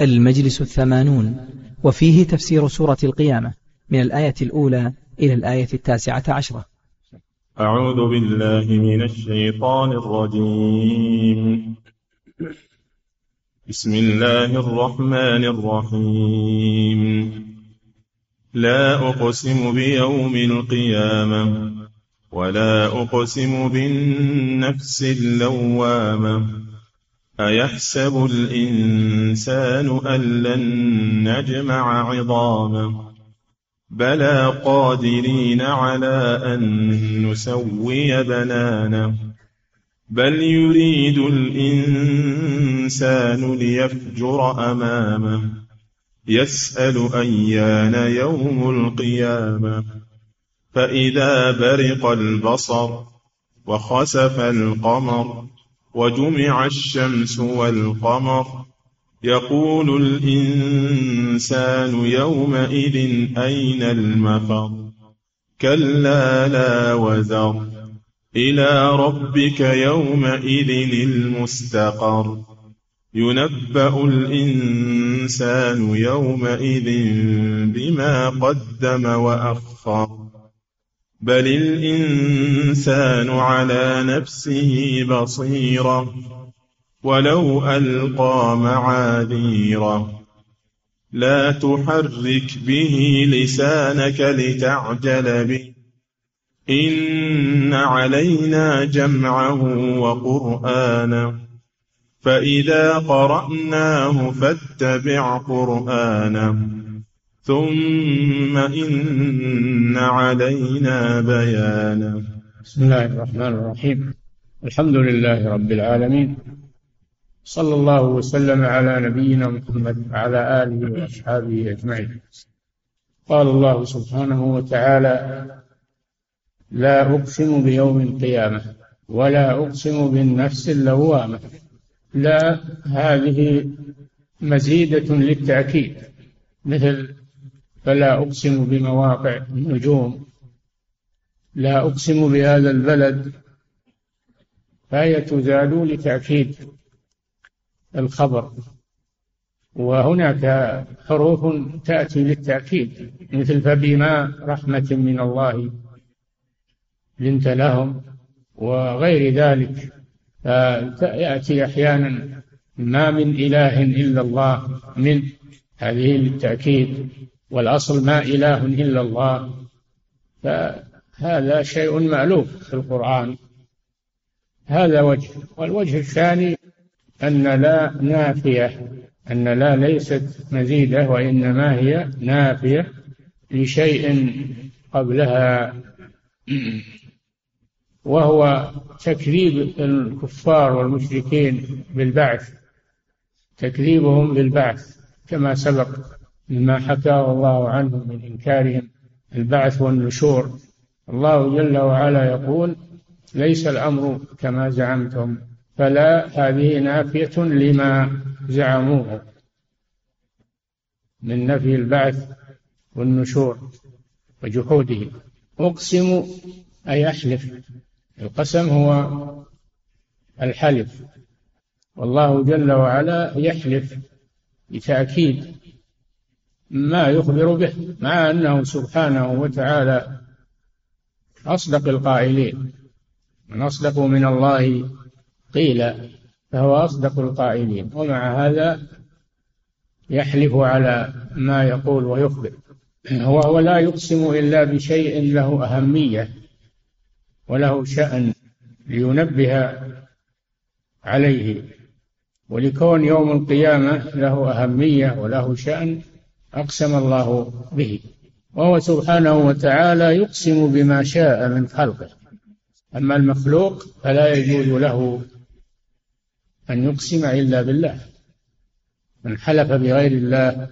المجلس الثمانون وفيه تفسير سورة القيامة من الآية الأولى إلى الآية التاسعة عشرة. أعوذ بالله من الشيطان الرجيم. بسم الله الرحمن الرحيم. لا أقسم بيوم القيامة ولا أقسم بالنفس اللوامة. أيحسب الإنسان أن لن نجمع عظامه بلى قادرين على أن نسوي بنانه بل يريد الإنسان ليفجر أمامه يسأل أيان يوم القيامة فإذا برق البصر وخسف القمر وجمع الشمس والقمر. يقول الإنسان يومئذ أين المفر؟ كلا لا وزر إلى ربك يومئذ المستقر. ينبأ الإنسان يومئذ بما قدم وأخر. بل الإنسان على نفسه بصيرة ولو ألقى معاذيره لا تحرك به لسانك لتعجل به إن علينا جمعه وقرآنه فإذا قرأناه فاتبع قرآنه ثم إن علينا بيانه بسم الله الرحمن الرحيم. الحمد لله رب العالمين. صلى الله وسلم على نبينا محمد وعلى آله وأصحابه أجمعين. قال الله سبحانه وتعالى لا أقسم بيوم القيامة ولا أقسم بالنفس اللوامة. لا هذه مزيدة للتأكيد. مثل فلا أقسم بمواقع النجوم. لا أقسم بهذا البلد. فهي تزاد لتأكيد الخبر. وهناك حروف تأتي للتأكيد مثل فبما رحمة من الله لنت لهم وغير ذلك. يأتي أحيانا ما من إله إلا الله من هذه للتأكيد. والأصل ما إله إلا الله. فهذا شيء مألوف في القرآن. هذا وجه. والوجه الثاني أن لا نافية أن لا ليست مزيدة وإنما هي نافية لشيء قبلها. وهو تكذيب الكفار والمشركين بالبعث. تكذيبهم بالبعث كما سبق. مما حكاه الله عنهم من إنكارهم البعث والنشور الله جل وعلا يقول ليس الأمر كما زعمتم فلا هذه نافية لما زعموه من نفي البعث والنشور وجحوده. أقسم أي أحلف القسم هو الحلف. والله جل وعلا يحلف بتأكيد ما يخبر به مع أنه سبحانه وتعالى أصدق القائلين. من أصدق من الله قيل فهو أصدق القائلين ومع هذا يحلف على ما يقول ويخبر. وهو لا يقسم إلا بشيء له أهمية وله شأن لينبه عليه ولكون يوم القيامة له أهمية وله شأن أقسم الله به. وهو سبحانه وتعالى يقسم بما شاء من خلقه. أما المخلوق فلا يجوز له أن يقسم إلا بالله. من حلف بغير الله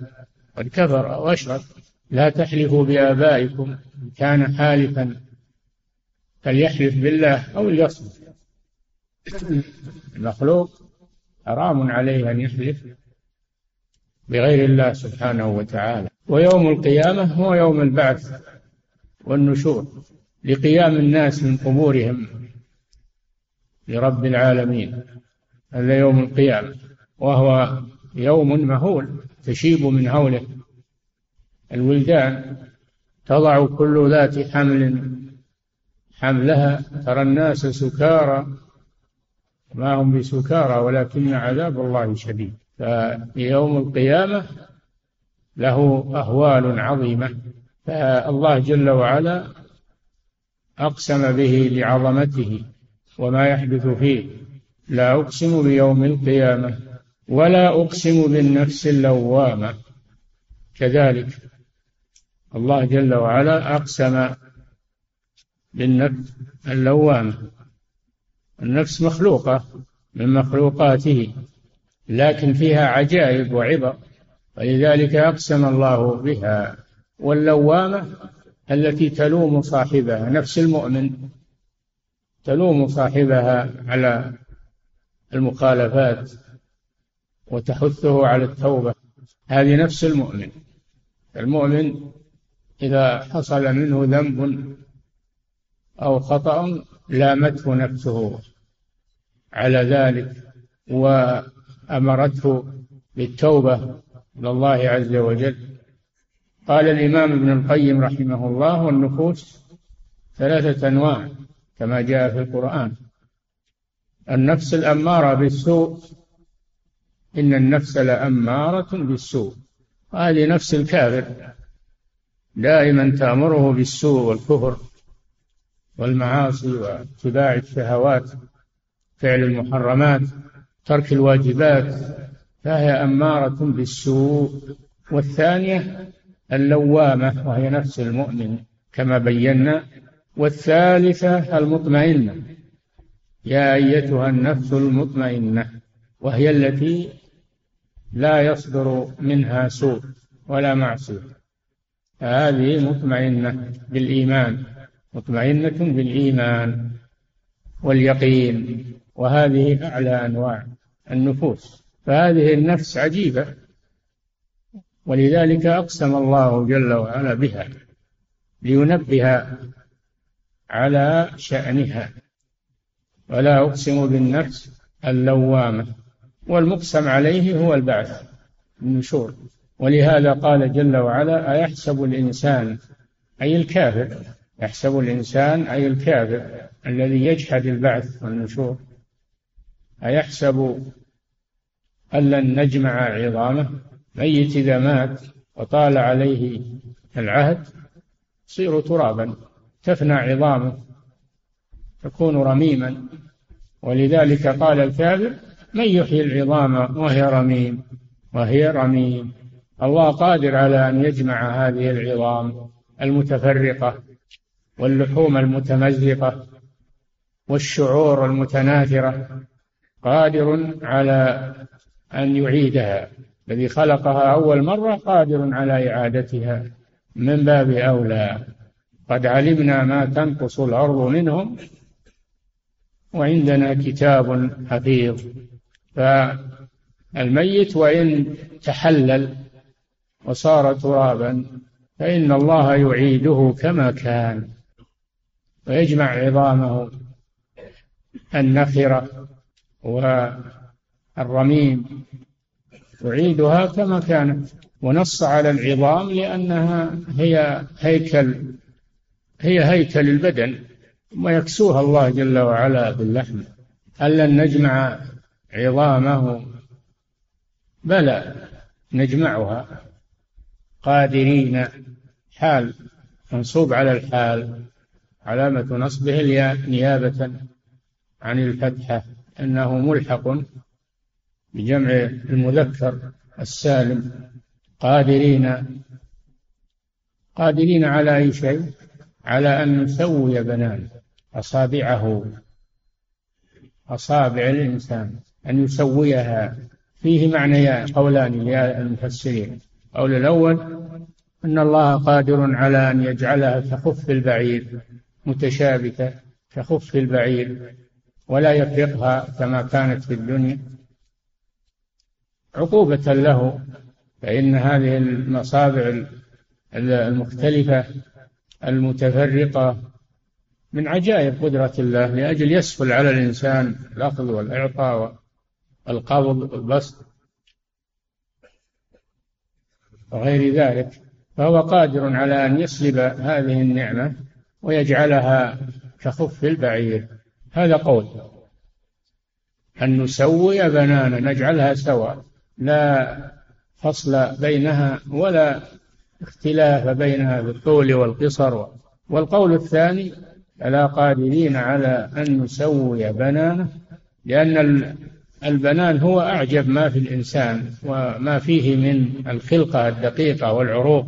قد كفر أو أشرك. لا تحلفوا بآبائكم. إن كان حالفا فليحلف بالله أو ليصمت. المخلوق حرام عليه أن يحلف. بغير الله سبحانه وتعالى. ويوم القيامة هو يوم البعث والنشور لقيام الناس من قبورهم لرب العالمين. هذا يوم القيامة وهو يوم مهول تشيب من هوله. الولدان تضع كل ذات حمل حملها. ترى الناس سكارى ما هم بسكارى ولكن عذاب الله شديد. فيوم القيامة له أهوال عظيمة. فالله جل وعلا أقسم به لعظمته وما يحدث فيه. لا أقسم بيوم القيامة ولا أقسم بالنفس اللوامة. كذلك الله جل وعلا أقسم بالنفس اللوامة. النفس مخلوقة من مخلوقاته. لكن فيها عجائب وعبر. ولذلك أقسم الله بها واللوامة التي تلوم صاحبها نفس المؤمن تلوم صاحبها على المخالفات وتحثه على التوبة. هذه نفس المؤمن. المؤمن إذا حصل منه ذنب أو خطأ لامته نفسه على ذلك وأمرته بالتوبة إلى الله عز وجل. قال الإمام ابن القيم رحمه الله والنفوس ثلاثة أنواع كما جاء في القرآن. النفس الأمارة بالسوء إن النفس لأمارة بالسوء. هذه نفس الكافر دائما تأمره بالسوء والكفر والمعاصي واتباع الشهوات فعل المحرمات. ترك الواجبات فهي أمارة بالسوء. والثانية اللوامة وهي نفس المؤمن كما بينا. والثالثة المطمئنة. يا أيتها النفس المطمئنة وهي التي لا يصدر منها سوء ولا معصية. هذه مطمئنة بالإيمان مطمئنة بالإيمان واليقين. وهذه أعلى أنواع النفوس. فهذه النفس عجيبة ولذلك أقسم الله جل وعلا بها لينبه على شأنها. ولا أقسم بالنفس اللوامة والمقسم عليه هو البعث النشور. ولهذا قال جل وعلا أيحسب الإنسان أي الكافر يحسب الإنسان أي الكافر الذي يجحد البعث والنشور. أيحسب أن لن نجمع عظامه؟ ميت إذا مات وطال عليه العهد؟ يصير ترابا تفنى عظامه تكون رميما. ولذلك قال الكافر من يحيي العظام وهي رميم؟ وهي رميم. الله قادر على أن يجمع هذه العظام المتفرقة واللحوم المتمزقة والشعور المتناثرة. قادر على أن يعيدها. الذي خلقها أول مرة قادر على إعادتها. من باب أولى. قد علمنا ما تنقص الأرض منهم. وعندنا كتاب حفيظ. فالميت وإن تحلل وصار ترابا فإن الله يعيده كما كان. ويجمع عظامه. النخرة والرميم يعيدها كما كانت ونص على العظام لأنها هي هيكل هي هيكل البدن ويكسوها الله جل وعلا باللحم. لن نجمع عظامه؟ بلى نجمعها. قادرين. حال منصوب على الحال. علامة نصبه الياء نيابة عن الفتحة. أنه ملحق بجمع المذكر السالم قادرين قادرين على أي شيء؟ على أن نسوي بنان أصابعه أصابع الإنسان أن يسويها. فيه معنيان قولان للمفسرين القول الأول أن الله قادر على أن يجعلها كخف البعير متشابكة كخف البعير. ولا يفرقها كما كانت في الدنيا. عقوبة له فإن هذه المصابع المختلفة المتفرقة من عجائب قدرة الله لأجل يسهل على الإنسان الأخذ والإعطاء والقبض والبسط. وغير ذلك فهو قادر على أن يسلب هذه النعمة ويجعلها كخف البعير. هذا قول. أن نسوي بنانا نجعلها سواء. لا فصل بينها ولا اختلاف بينها بالطول والقصر. والقول الثاني ألا قادرين على أن نسوي بنانه لأن البنان هو أعجب ما في الإنسان وما فيه من الخلقة الدقيقة والعروق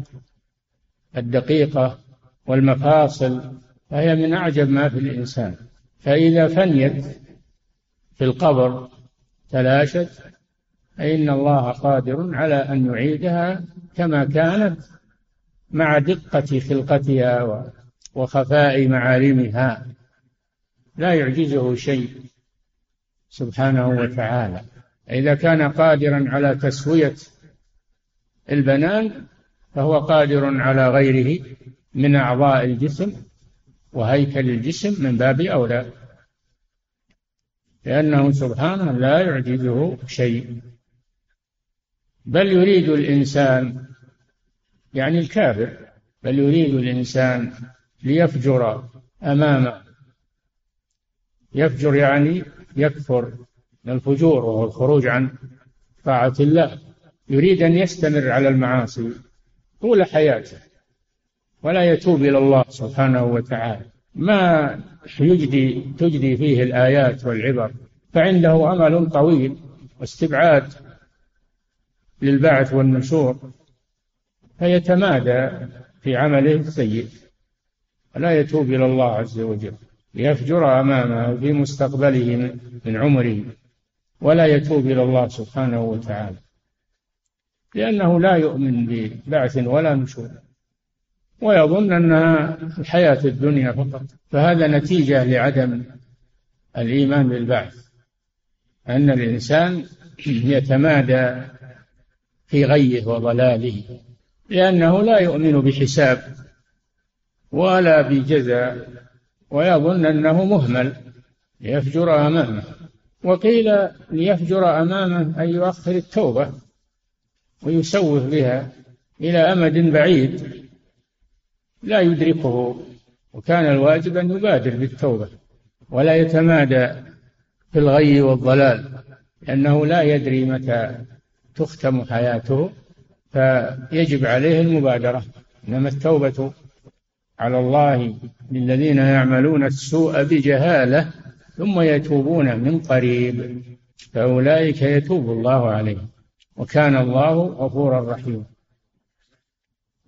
الدقيقة والمفاصل فهي من أعجب ما في الإنسان. فإذا فنيت في القبر تلاشت فإن الله قادر على أن يعيدها كما كانت مع دقة خلقتها وخفاء معالمها. لا يعجزه شيء سبحانه وتعالى. إذا كان قادرا على تسوية البنان فهو قادر على غيره من أعضاء الجسم وهيكل الجسم من باب أولى. لأنه سبحانه لا يعجزه شيء. بل يريد الإنسان يعني الكافر بل يريد الإنسان ليفجر أمامه. يفجر يعني يكفر من الفجور وهو الخروج عن طاعة الله. يريد أن يستمر على المعاصي طول حياته. ولا يتوب إلى الله سبحانه وتعالى. ما يجدي تجدي فيه الآيات والعبر فعنده أمل طويل واستبعاد للبعث والنشور فيتمادى في عمله السيء. ولا يتوب إلى الله عز وجل ليفجر أمامه في مستقبله من عمره ولا يتوب إلى الله سبحانه وتعالى لأنه لا يؤمن ببعث ولا نشور. ويظن أنها الحياة الدنيا فقط فهذا نتيجة لعدم الإيمان بالبعث أن الإنسان يتمادى في غيه وضلاله لأنه لا يؤمن بحساب ولا بجزاء ويظن أنه مهمل ليفجر أمامه. وقيل ليفجر أمامه أن يؤخر التوبة ويسوف بها إلى أمد بعيد. لا يدركه. وكان الواجب أن يبادر بالتوبة ولا يتمادى في الغي والضلال لأنه لا يدري متى تختم حياته فيجب عليه المبادرة. إنما التوبة على الله للذين يعملون السوء بجهالة ثم يتوبون من قريب فأولئك يتوب الله عليهم. وكان الله غفورا رحيما.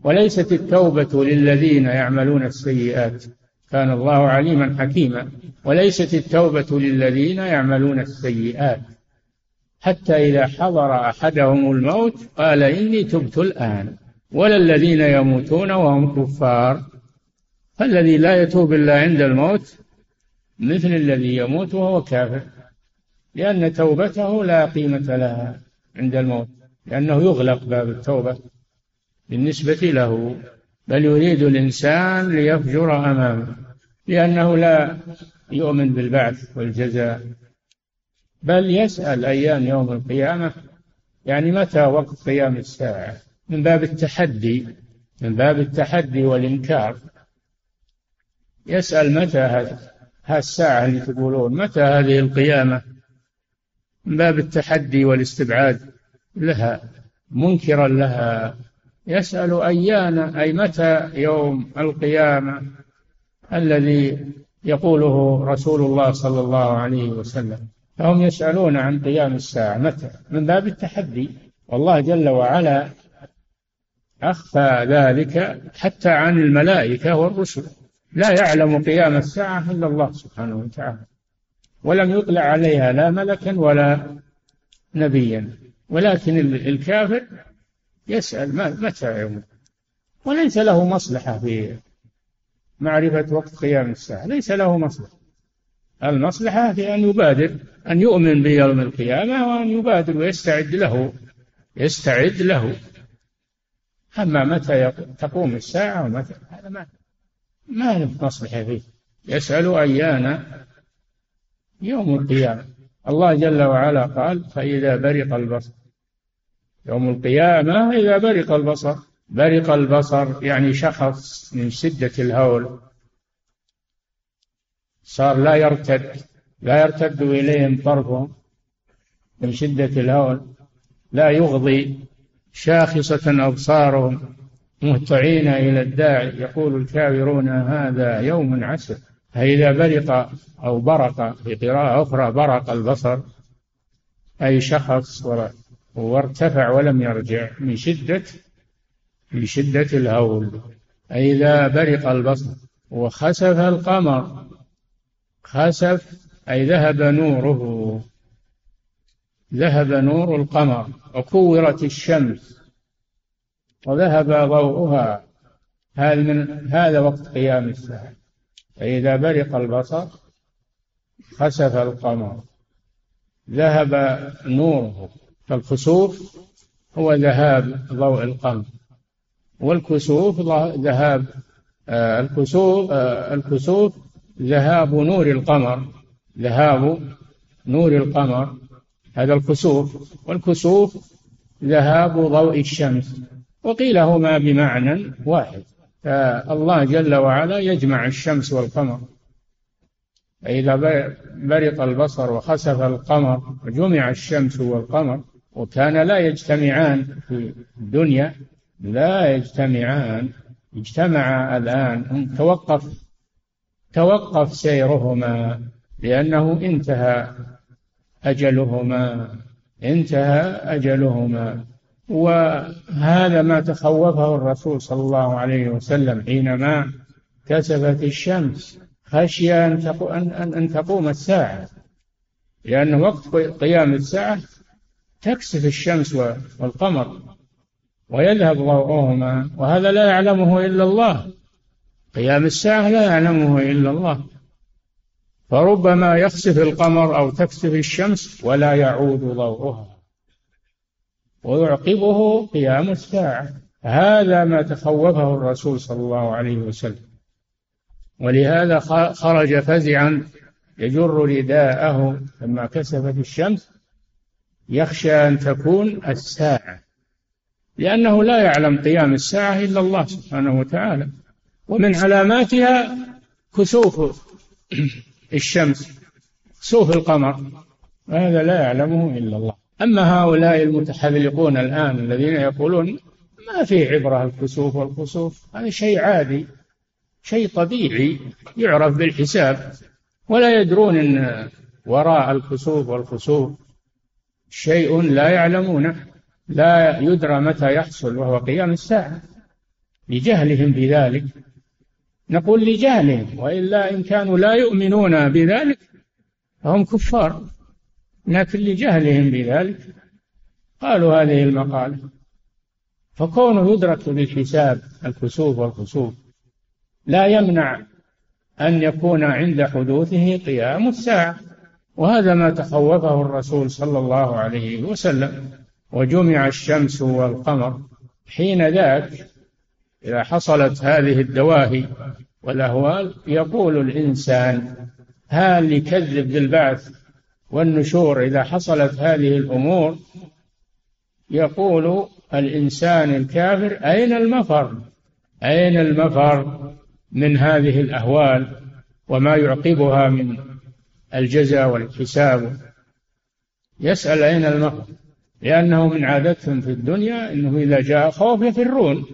وليست التوبة للذين يعملون السيئات. كان الله عليما حكيما. وليست التوبة للذين يعملون السيئات. حتى إذا حضر أحدهم الموت قال إني تبت الآن. ولا الذين يموتون وهم كفار. فالذي لا يتوب إلا عند الموت مثل الذي يموت وهو كافر. لأن توبته لا قيمة لها عند الموت. لأنه يغلق باب التوبة. بالنسبة له بل يريد الإنسان ليفجر أمامه لأنه لا يؤمن بالبعث والجزاء. بل يسأل أيام يوم القيامة يعني متى وقت قيام الساعة؟ من باب التحدي من باب التحدي والإنكار. يسأل متى هذا الساعة اللي تقولون؟ متى هذه القيامة؟ من باب التحدي والاستبعاد لها منكرا لها. يسأل أيان أي متى يوم القيامة الذي يقوله رسول الله صلى الله عليه وسلم؟ فهم يسألون عن قيام الساعة. متى؟ من باب التحدي. والله جل وعلا أخفى ذلك حتى عن الملائكة والرسل. لا يعلم قيام الساعة إلا الله سبحانه وتعالى. ولم يطلع عليها لا ملكا ولا نبيا. ولكن الكافر يسأل متى يوم؟ وليس له مصلحة في معرفة وقت قيام الساعة. ليس له مصلحة. المصلحة في أن يبادر أن يؤمن بيوم القيامة وأن يبادر ويستعد له يستعد له. أما متى تقوم الساعة ومتى هذا ما ما له مصلحة فيه. يسأل أيان يوم القيامة. الله جل وعلا قال فإذا برق البصر يوم القيامة إذا برق البصر. برق البصر يعني شخص من شدة الهول. صار لا يرتد. لا يرتد إليهم طرفهم من شدة الهول. لا يغضي. شاخصة أبصارهم. مهطعين إلى الداعي يقول الكافرون هذا يوم عسر. فإذا برق أو برق في قراءة أخرى برق البصر. أي شخص وارتفع ولم يرجع من شدة من شدة الهول. إذا برق البصر وخسف القمر. خسف أي ذهب نوره. ذهب نور القمر وكورت الشمس وذهب ضوءها. هذا من هذا وقت قيام الساعة. فإذا برق البصر خسف القمر. ذهب نوره. فالخسوف هو ذهاب ضوء القمر والكسوف ذهاب آه، الكسوف آه، الكسوف ذهاب نور القمر ذهاب نور القمر هذا الكسوف والكسوف ذهاب ضوء الشمس وقيل هما بمعنى واحد فالله جل وعلا يجمع الشمس والقمر فإذا برق البصر وخسف القمر وجمع الشمس والقمر وكان لا يجتمعان في الدنيا لا يجتمعان. اجتمعا الآن. توقف توقف سيرهما لأنه انتهى أجلهما انتهى أجلهما. وهذا ما تخوفه الرسول صلى الله عليه وسلم حينما كسفت الشمس. خشي أن أن تقوم الساعة لأن وقت قيام الساعة تكسف الشمس والقمر ويذهب ضوءهما وهذا لا يعلمه إلا الله. قيام الساعة لا يعلمه إلا الله. فربما يخسف القمر أو تكسف الشمس ولا يعود ضوءها. ويعقبه قيام الساعة. هذا ما تخوفه الرسول صلى الله عليه وسلم. ولهذا خرج فزعا يجر رداءه لما كسفت الشمس يخشى أن تكون الساعة لأنه لا يعلم قيام الساعة إلا الله سبحانه وتعالى. ومن علاماتها كسوف الشمس كسوف القمر هذا لا يعلمه إلا الله. أما هؤلاء المتحذلقون الآن الذين يقولون ما في عبرة الكسوف والخسوف هذا شيء عادي شيء طبيعي يعرف بالحساب ولا يدرون إن وراء الكسوف والخسوف شيء لا يعلمونه. لا يدرى متى يحصل وهو قيام الساعة. لجهلهم بذلك. نقول لجهلهم وإلا إن كانوا لا يؤمنون بذلك فهم كفار. لكن لجهلهم بذلك قالوا هذه المقالة. فكونه يدرك بالحساب الكسوف والخسوف لا يمنع أن يكون عند حدوثه قيام الساعة. وهذا ما تخوفه الرسول صلى الله عليه وسلم. وجمع الشمس والقمر. حين ذاك إذا حصلت هذه الدواهي والأهوال يقول الإنسان هل يكذب بالبعث والنشور. إذا حصلت هذه الأمور يقول الإنسان الكافر أين المفر؟ أين المفر من هذه الأهوال وما يعقبها من الجزاء والحساب. يسأل أين المهر لأنه من عادتهم في الدنيا أنه إذا جاء خوف يفرون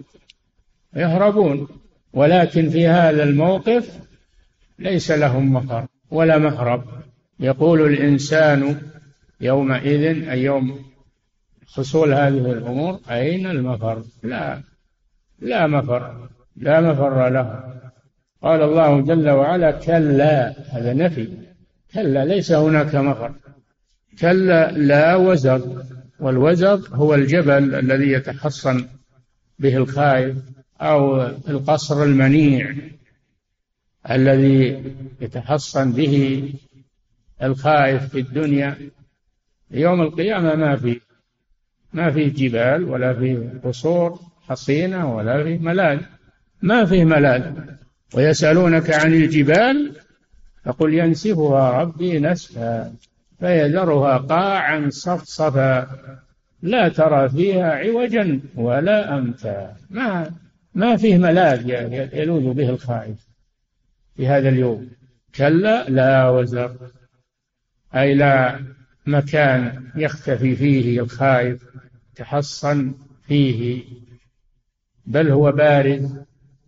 يهربون. ولكن في هذا الموقف ليس لهم مفر ولا مهرب يقول الإنسان يومئذ أي يوم حصول هذه الأمور أين المفر؟ لا لا مفر لا مفر له. قال الله جل وعلا كلا هذا نفي. كلا ليس هناك مفر. كلا لا وزر والوزر هو الجبل الذي يتحصن به الخائف أو القصر المنيع الذي يتحصن به الخائف في الدنيا. يوم القيامة ما في ما في جبال ولا في قصور حصينة ولا في ملاذ ما فيه ملاذ ويسألونك عن الجبال فقل ينسفها ربي نسفا فيذرها قاعا صفصفا. لا ترى فيها عوجا ولا أمتا ما ما فيه ملاذ يلوذ به الخائف في هذا اليوم. كلا لا وزر. أي لا مكان يختفي فيه الخائف تحصن فيه. بل هو بارز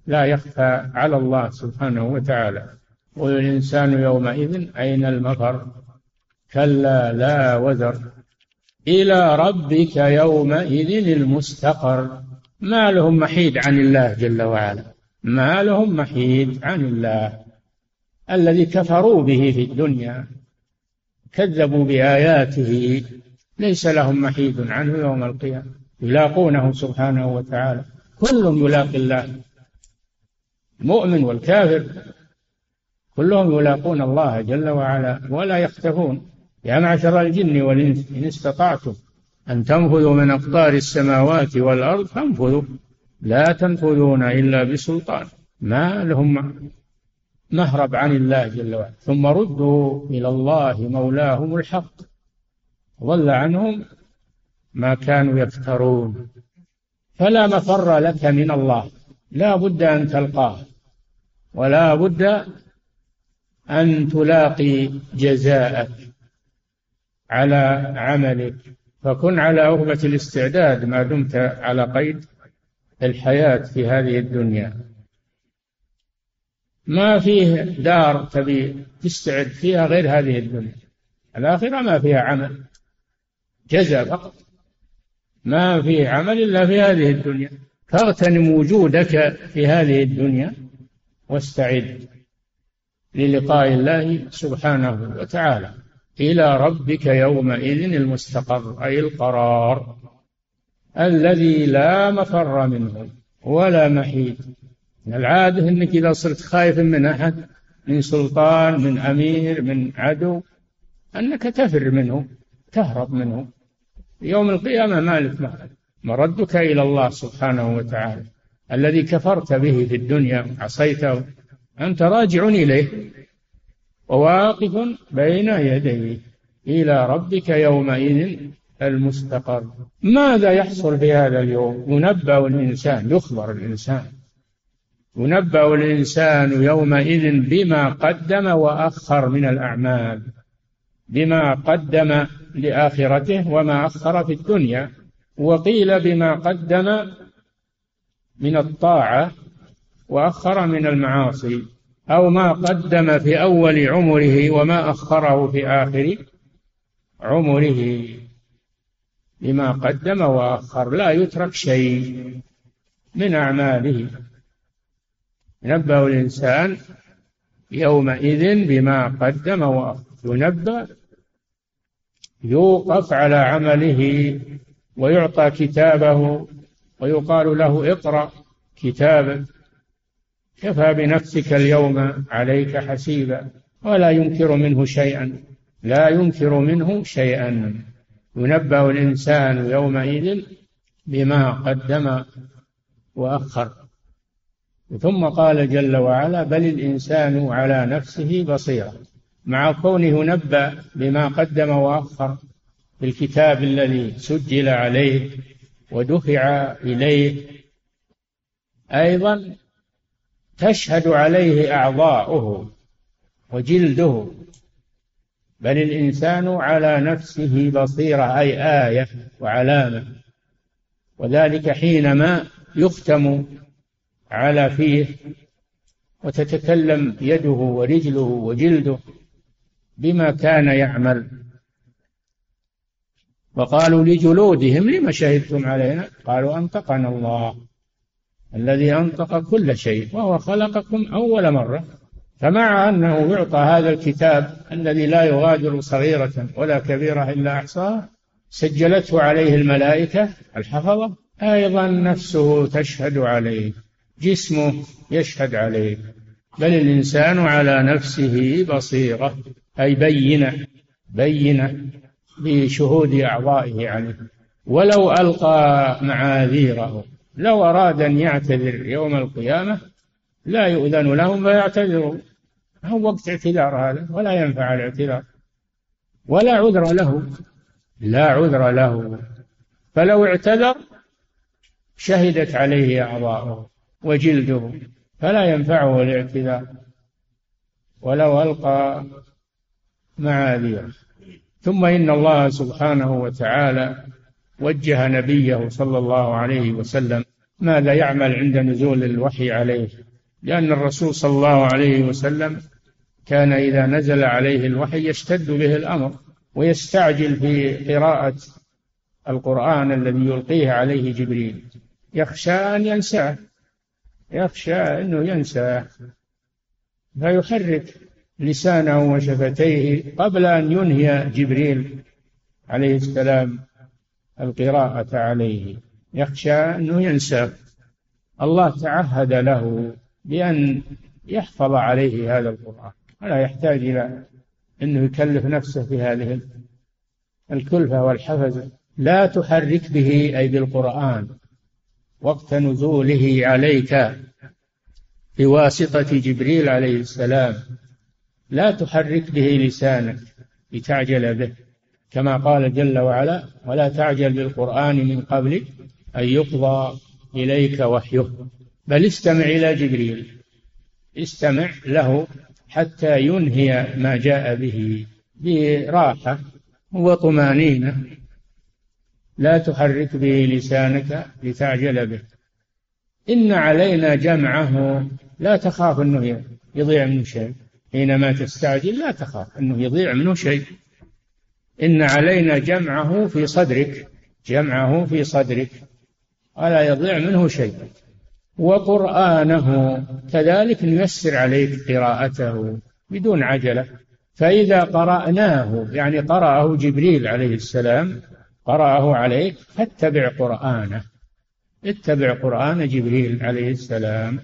لا يخفى على الله سبحانه وتعالى. والإنسان يومئذ أين المفر. كلا لا وزر. إلى ربك يومئذ المستقر. ما لهم محيد عن الله جل وعلا. ما لهم محيد عن الله. الذي كفروا به في الدنيا كذبوا بآياته. ليس لهم محيد عنه يوم القيامة. يلاقونه سبحانه وتعالى. كل يلاقي الله. المؤمن والكافر. كلهم يلاقون الله جل وعلا ولا يختفون يا معشر الجن والإنس إن استطعتم أن تنفذوا من أقطار السماوات والأرض فانفذوا. لا تنفذون إلا بسلطان. ما لهم مهرب عن الله جل وعلا. ثم ردوا إلى الله مولاهم الحق. ضل عنهم ما كانوا يفترون. فلا مفر لك من الله. لا بد أن تلقاه. ولا بد أن تلاقي جزاءك على عملك. فكن على أهبة الاستعداد ما دمت على قيد الحياة في هذه الدنيا. ما فيه دار تبي تستعد فيها غير هذه الدنيا. الآخرة ما فيها عمل جزاء فقط. ما فيه عمل إلا في هذه الدنيا. فاغتنم وجودك في هذه الدنيا واستعد. للقاء الله سبحانه وتعالى. إلى ربك يومئذ المستقر أي القرار الذي لا مفر منه ولا محيد العادة أنك إذا صرت خايف من أحد من سلطان من أمير من عدو أنك تفر منه تهرب منه. يوم القيامة ما لك مردك إلى الله سبحانه وتعالى. الذي كفرت به في الدنيا عصيته أنت راجع إليه. وواقف بين يديه إلى ربك يومئذ المستقر. ماذا يحصل في هذا اليوم؟ ينبأ الإنسان يخبر الإنسان. ينبأ الإنسان يومئذ بما قدم وأخر من الأعمال بما قدم لآخرته وما أخر في الدنيا وقيل بما قدم من الطاعة وأخر من المعاصي أو ما قدم في أول عمره وما أخره في آخر عمره. بما قدم وأخر لا يترك شيء من أعماله. ينبأ الإنسان يومئذ بما قدم وأخر ينبأ يوقف على عمله ويعطى كتابه ويقال له اقرأ كتابك كفى بنفسك اليوم عليك حسيبا ولا ينكر منه شيئا لا ينكر منه شيئا. ينبأ الإنسان يومئذ بما قدم وأخر. ثم قال جل وعلا بل الإنسان على نفسه بصيرة. مع كونه ينبأ بما قدم وأخر في الكتاب الذي سجل عليه ودفع إليه أيضا تشهد عليه أعضاؤه وجلده بل الإنسان على نفسه بصيرة أي آية وعلامة. وذلك حينما يختم على فيه وتتكلم يده ورجله وجلده بما كان يعمل. وقالوا لجلودهم لم شهدتم علينا؟ قالوا أنطقنا الله. الذي أنطق كل شيء وهو خلقكم أول مرة فمع أنه يعطى هذا الكتاب الذي لا يغادر صغيرة ولا كبيرة إلا أحصاها سجلته عليه الملائكة الحفظة أيضا نفسه تشهد عليه جسمه يشهد عليه بل الإنسان على نفسه بصيرة أي بينة بينة بشهود أعضائه عليه ولو ألقى معاذيره. لو أراد أن يعتذر يوم القيامة لا يؤذن لهم فيعتذروا. هو وقت اعتذار هذا؟ ولا ينفع الاعتذار. ولا عذر له. لا عذر له. فلو اعتذر شهدت عليه أعضاؤه وجلده فلا ينفعه الاعتذار. ولو ألقى معاذيره. ثم إن الله سبحانه وتعالى وجه نبيه صلى الله عليه وسلم ماذا يعمل عند نزول الوحي عليه لأن الرسول صلى الله عليه وسلم كان إذا نزل عليه الوحي يشتد به الأمر ويستعجل في قراءة القرآن الذي يلقيه عليه جبريل. يخشى أن ينساه يخشى أنه ينساه. فيحرك لسانه وشفتيه قبل أن ينهي جبريل عليه السلام. القراءة عليه. يخشى أنه ينسى. الله تعهد له بأن يحفظ عليه هذا القرآن. ولا يحتاج إلى أنه يكلف نفسه في هذه الكلفة والحفزة لا تحرك به أي بالقرآن. وقت نزوله عليك بواسطة جبريل عليه السلام. لا تحرك به لسانك لتعجل به. كما قال جل وعلا ولا تعجل بالقرآن من قبل أن يقضى إليك وحيه. بل استمع إلى جبريل. استمع له حتى ينهي ما جاء به براحة وطمأنينة. لا تحرك به لسانك لتعجل به. إن علينا جمعه لا تخاف أنه يضيع منه شيء. حينما تستعجل لا تخاف أنه يضيع منه شيء. إن علينا جمعه في صدرك جمعه في صدرك. ولا يضيع منه شيء. وقرآنه كذلك نيسر عليك قراءته بدون عجلة. فإذا قرأناه يعني قرأه جبريل عليه السلام قرأه عليك فاتبع قرآنه. اتبع قرآن جبريل عليه السلام.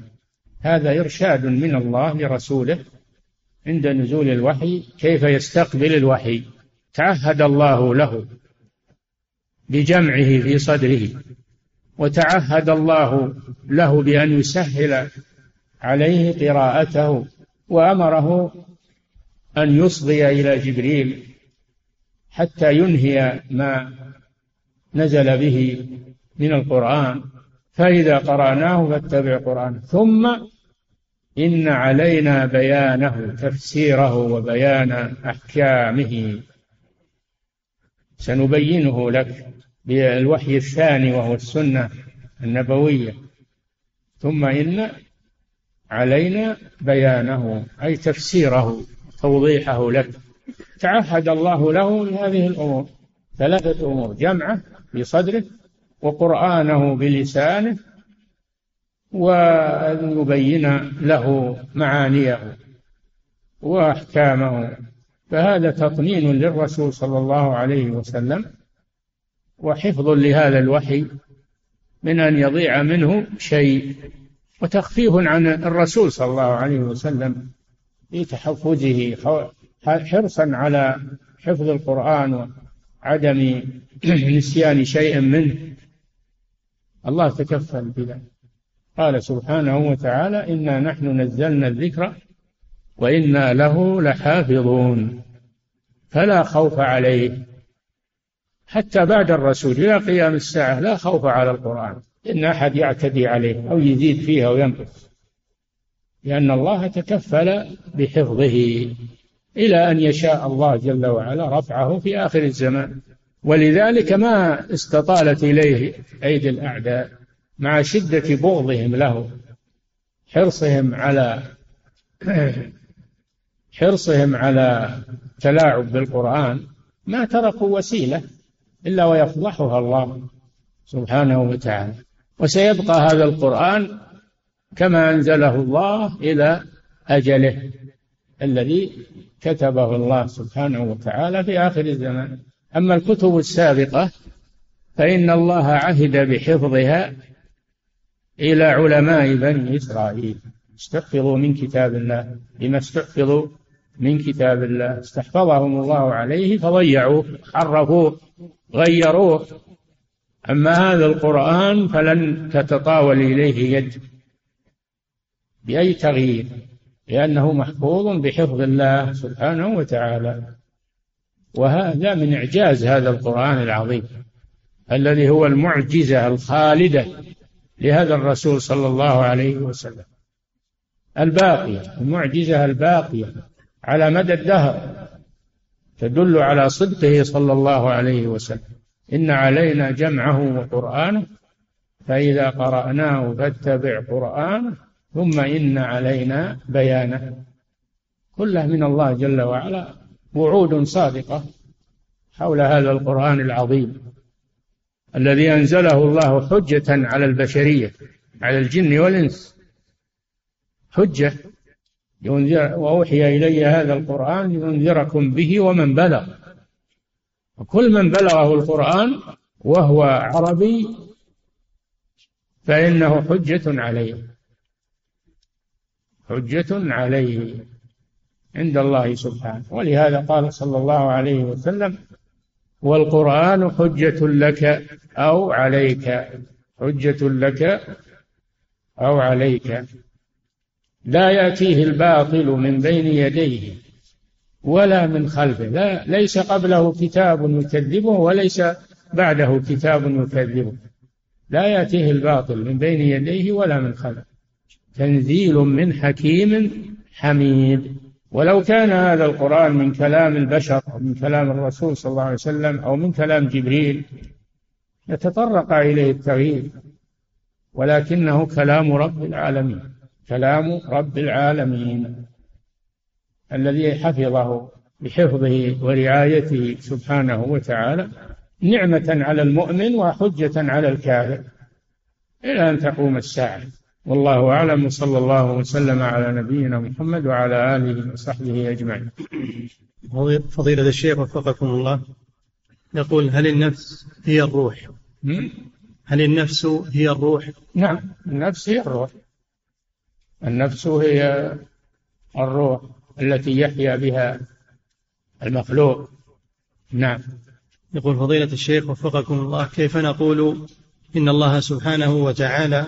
هذا إرشاد من الله لرسوله عند نزول الوحي كيف يستقبل الوحي. تعهد الله له بجمعه في صدره وتعهد الله له بأن يسهل عليه قراءته وأمره أن يصغي إلى جبريل حتى ينهي ما نزل به من القرآن. فإذا قرأناه فاتبع قرآنه. ثم إن علينا بيانه تفسيره وبيان أحكامه. سنبينه لك بالوحي الثاني وهو السنة النبوية. ثم إن علينا بيانه أي تفسيره توضيحه لك. تعهد الله له بهذه الأمور ثلاثة أمور جمعه بصدره وقرآنه بلسانه وأن يبين له معانيه وأحكامه. فهذا تطمين للرسول صلى الله عليه وسلم وحفظ لهذا الوحي من أن يضيع منه شيء وتخفيف عن الرسول صلى الله عليه وسلم في تحفظه حرصا على حفظ القرآن وعدم نسيان شيء منه. الله تكفل بذلك. قال سبحانه وتعالى إنا نحن نزلنا الذكر وإنا له لحافظون. فلا خوف عليه. حتى بعد الرسول إلى قيام الساعة لا خوف على القرآن. إن أحد يعتدي عليه أو يزيد فيها وينقص. لأن الله تكفل بحفظه إلى أن يشاء الله جل وعلا رفعه في آخر الزمان. ولذلك ما استطالت إليه أيدي الأعداء مع شدة بغضهم له حرصهم على حرصهم على تلاعب بالقرآن ما تركوا وسيلة إلا ويفضحها الله سبحانه وتعالى. وسيبقى هذا القرآن كما أنزله الله إلى أجله الذي كتبه الله سبحانه وتعالى في آخر الزمان. أما الكتب السابقة فإن الله عهد بحفظها إلى علماء بني إسرائيل. استحفظوا من كتاب الله بما استحفظوا من كتاب الله. استحفظهم الله عليه فضيعوه حرفوه غيروه. أما هذا القرآن فلن تتطاول إليه يد بأي تغيير لأنه محفوظ بحفظ الله سبحانه وتعالى. وهذا من إعجاز هذا القرآن العظيم الذي هو المعجزة الخالدة لهذا الرسول صلى الله عليه وسلم. الباقية المعجزة الباقية. على مدى الدهر تدل على صدقه صلى الله عليه وسلم. إن علينا جمعه وقرآنه فإذا قرأناه فاتبع قرآنه ثم إن علينا بيانه. كله من الله جل وعلا وعود صادقة حول هذا القرآن العظيم الذي أنزله الله حجة على البشرية على الجن والإنس. حجة ينذر وأوحي إلي هذا القرآن لينذركم به ومن بلغ. وكل من بلغه القرآن وهو عربي فإنه حجة عليه. حجة عليه عند الله سبحانه. ولهذا قال صلى الله عليه وسلم والقرآن حجة لك أو عليك. حجة لك أو عليك. لا يأتيه الباطل من بين يديه ولا من خلفه. لا ليس قبله كتاب يكذبه وليس بعده كتاب يكذبه. لا يأتيه الباطل من بين يديه ولا من خلفه. تنزيل من حكيم حميد. ولو كان هذا القرآن من كلام البشر أو من كلام الرسول صلى الله عليه وسلم أو من كلام جبريل يتطرق إليه التغيير. ولكنه كلام رب العالمين. كلام رب العالمين الذي حفظه بحفظه ورعايته سبحانه وتعالى نعمة على المؤمن وحجة على الكافر. إلى أن تقوم الساعة. والله أعلم. وصلى الله وسلم على نبينا محمد وعلى آله وصحبه أجمعين. فضيلة الشيخ وفقكم الله. يقول هل النفس هي الروح؟ هل النفس هي الروح؟ نعم. النفس هي الروح. النفس هي الروح التي يحيا بها المخلوق. نعم. يقول فضيلة الشيخ وفقكم الله كيف نقول إن الله سبحانه وتعالى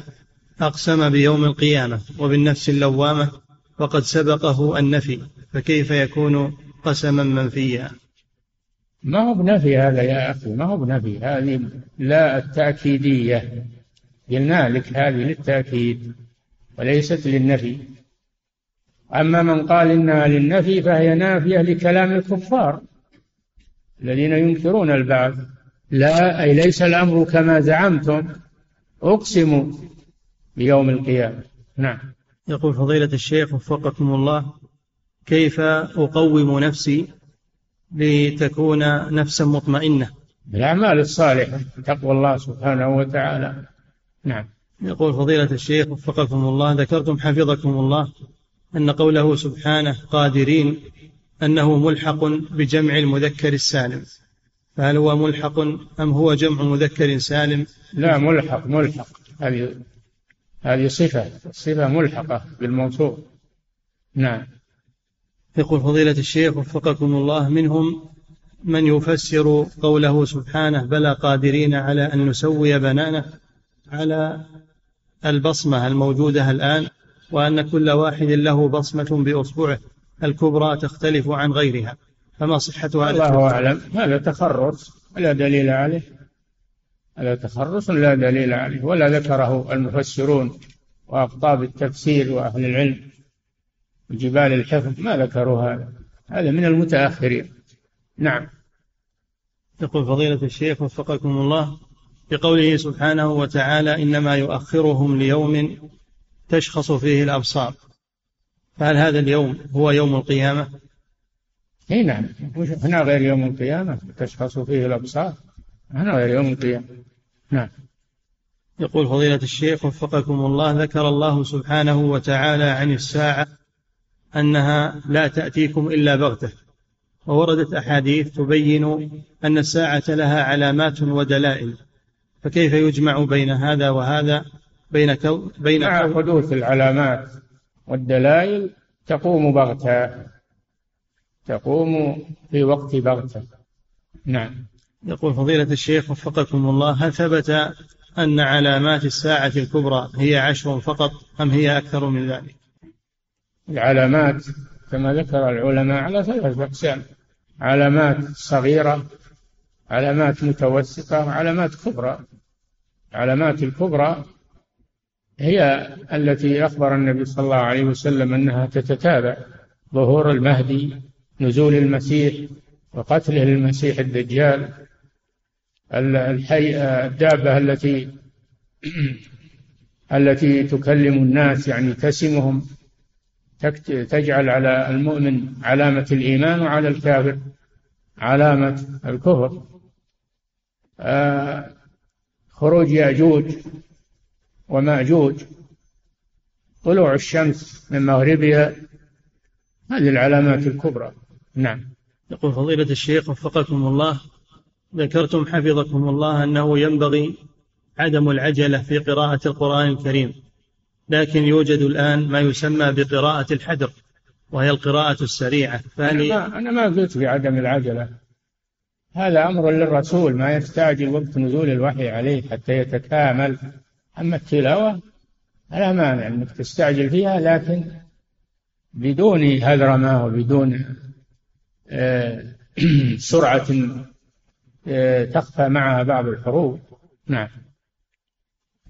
أقسم بيوم القيامة وبالنفس اللوامة وقد سبقه النفي فكيف يكون قسما منفيا؟ ما هو بنفي هذا يا أخي ما هو بنفي. هذه لا التأكيدية. قلنا لك هذه للتأكيد. وليست للنفي. أما من قال إنها للنفي فهي نافية لكلام الكفار الذين ينكرون البعث. لا أي ليس الأمر كما زعمتم. أقسم بيوم القيامة. نعم. يقول فضيلة الشيخ وفقكم الله كيف أقوم نفسي لتكون نفسا مطمئنة؟ بالأعمال الصالحة تقوى الله سبحانه وتعالى. نعم. يقول فضيلة الشيخ وفقكم الله ذكرتم حفظكم الله أن قوله سبحانه قادرين أنه ملحق بجمع المذكر السالم. فهل هو ملحق أم هو جمع مذكر سالم؟ لا ملحق ملحق. هذه هذه صفة صفة ملحقة بالموصوف. نعم. يقول فضيلة الشيخ وفقكم الله منهم من يفسر قوله سبحانه بلى قادرين على أن نسوي بنانه على البصمة الموجودة الآن وأن كل واحد له بصمة بأصبعه. الكبرى تختلف عن غيرها. فما صحة هذا الله أعلم. هذا تخرص. لا دليل عليه. هذا تخرص لا دليل عليه. ولا ذكره المفسرون وأقطاب التفسير وأهل العلم وجبال الحفظ. ما ذكروا هذا. هذا من المتأخرين. نعم. يقول فضيلة الشيخ وفقكم الله. بقوله سبحانه وتعالى إنما يؤخرهم ليوم تشخص فيه الأبصار. فهل هذا اليوم هو يوم القيامة؟ إي نعم. هنا غير يوم القيامة تشخص فيه الأبصار. هنا غير يوم القيامة. نعم. يقول فضيلة الشيخ وفقكم الله ذكر الله سبحانه وتعالى عن الساعة أنها لا تأتيكم إلا بغتة. ووردت أحاديث تبين أن الساعة لها علامات ودلائل. فكيف يجمع بين هذا وهذا؟ بين كو بين مع حدوث العلامات والدلائل تقوم بغتة. تقوم في وقت بغتة. نعم. يقول فضيلة الشيخ وفقكم الله هل ثبت أن علامات الساعة الكبرى هي عشر فقط أم هي أكثر من ذلك؟ العلامات كما ذكر العلماء على ثلاثة أقسام. علامات صغيرة علامات متوسطة وعلامات كبرى. علامات الكبرى هي التي أخبر النبي صلى الله عليه وسلم أنها تتتابع. ظهور المهدي نزول المسيح وقتله المسيح الدجال. الحي الدابة التي التي تكلم الناس يعني تسمهم تجعل على المؤمن علامة الإيمان وعلى الكافر. علامة الكفر. آه خروج يأجوج ومأجوج طلوع الشمس من مغربها هذه العلامات الكبرى. نعم. يقول فضيلة الشيخ وفقكم الله ذكرتم حفظكم الله أنه ينبغي عدم العجلة في قراءة القرآن الكريم لكن يوجد الآن ما يسمى بقراءة الحدر. وهي القراءة السريعة. فهل أنا ما, أنا ما قلت بعدم العجلة. هذا أمر للرسول ما يستعجل وقت نزول الوحي عليه حتى يتكامل. أما التلاوة لا مانع أنك تستعجل فيها لكن بدون هذرمة وبدون آه، سرعة آه، تخفى معها بعض الحروف. نعم.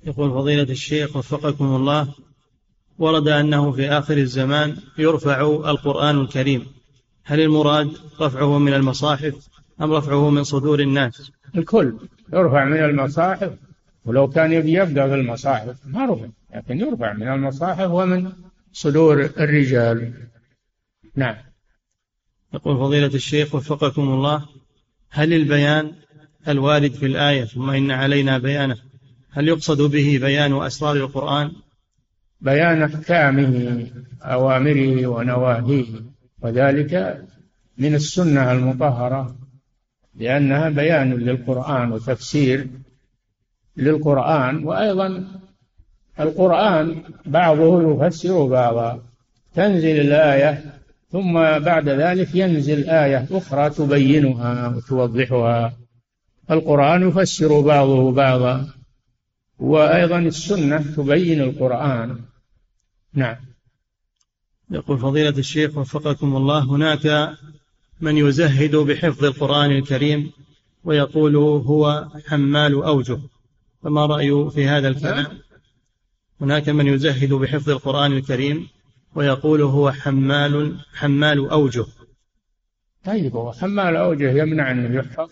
يقول فضيلة الشيخ وفقكم الله ورد أنه في آخر الزمان يرفع القرآن الكريم. هل المراد رفعه من المصاحف أم رفعه من صدور الناس؟ الكل يرفع من المصاحف ولو كان يبدأ في المصاحف ما رفع لكن يرفع من المصاحف ومن صدور الرجال. نعم. يقول فضيلة الشيخ وفقكم الله هل البيان الوارد في الآية ثم إن علينا بيانه هل يقصد به بيان أسرار القرآن؟ بيان أحكامه أوامره ونواهيه. وذلك من السنة المطهرة لأنها بيان للقرآن وتفسير للقرآن. وأيضا القرآن بعضه يفسر بعضا تنزل الآية ثم بعد ذلك ينزل آية أخرى تبينها وتوضحها. القرآن يفسر بعضه بعضا وأيضا السنة تبين القرآن. نعم. يقول فضيلة الشيخ وفقكم الله هناك من يزهد بحفظ القرآن الكريم ويقول هو حمال أوجه. فما رأي في هذا الكلام؟ هناك من يزهد بحفظ القرآن الكريم ويقول هو حمال حمال أوجه. طيب هو حمال أوجه يمنع أنه يحفظ؟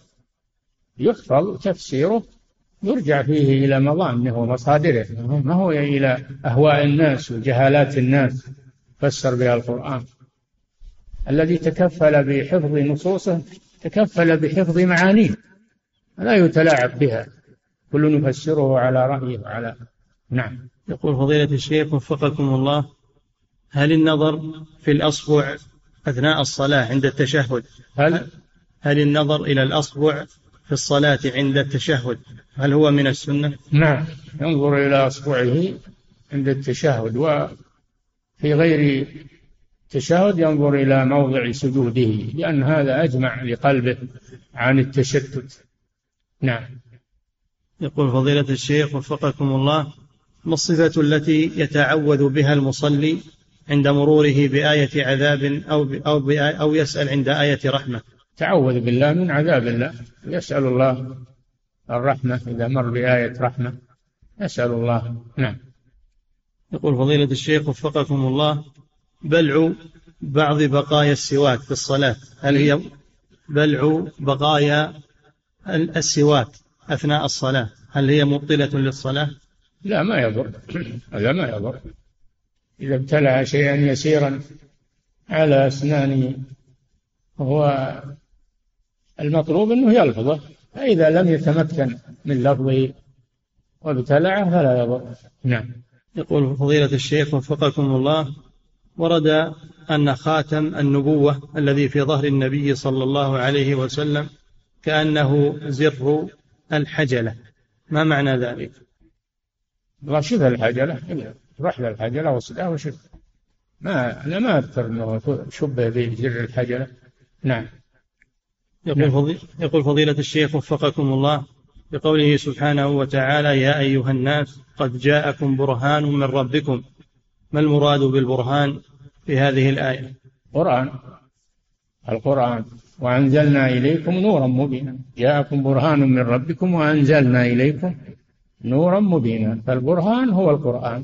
يحفظ تفسيره يرجع فيه إلى مظانه ومصادره ما هو إلى أهواء الناس وجهالات الناس. فسر بها القرآن. الذي تكفل بحفظ نصوصه تكفل بحفظ معانيه. لا يتلاعب بها. كل نفسره على رأيه وعلى نعم. يقول فضيلة الشيخ وفقكم الله هل النظر في الأصبع أثناء الصلاة عند التشهد؟ هل؟ هل النظر إلى الأصبع في الصلاة عند التشهد هل هو من السنة؟ نعم. ينظر إلى أصبعه عند التشهد وفي غير التشهد ينظر إلى موضع سجوده لأن هذا أجمع لقلبه عن التشتت. نعم. يقول فضيلة الشيخ وفقكم الله ما الصفة التي يتعوذ بها المصلي عند مروره بآية عذاب أو أو أو يسأل عند آية رحمة؟ تعوذ بالله من عذاب الله. يسأل الله الرحمة إذا مر بآية رحمة. يسأل الله. نعم. يقول فضيلة الشيخ وفقكم الله بلع بعض بقايا السواك في الصلاة. هل هي بلع بقايا السواك أثناء الصلاة؟ هل هي مبطلة للصلاة؟ لا ما يضر. هذا ما يضر. إذا ابتلع شيئا يسيرا على أسنانه هو المطلوب أنه يلفظه فإذا لم يتمكن من لفظه وابتلعه فلا يضر. نعم. يقول فضيلة الشيخ وفقكم الله ورد أن خاتم النبوة الذي في ظهر النبي صلى الله عليه وسلم كأنه زر الحجلة. ما معنى ذلك؟ والله شبه الحجلة. رحل الحجلة وصلها وشبه ما أنا ما أذكر أنه شبه بزر الحجلة. نعم. يقول, نعم. فضي... يقول فضيلة الشيخ وفقكم الله بقوله سبحانه وتعالى يا أيها الناس قد جاءكم برهان من ربكم. ما المراد بالبرهان في هذه الآية؟ قرآن. القرآن. وأنزلنا إليكم نورا مبينا. جاءكم برهان من ربكم وأنزلنا إليكم نورا مبينا. فالبرهان هو القرآن.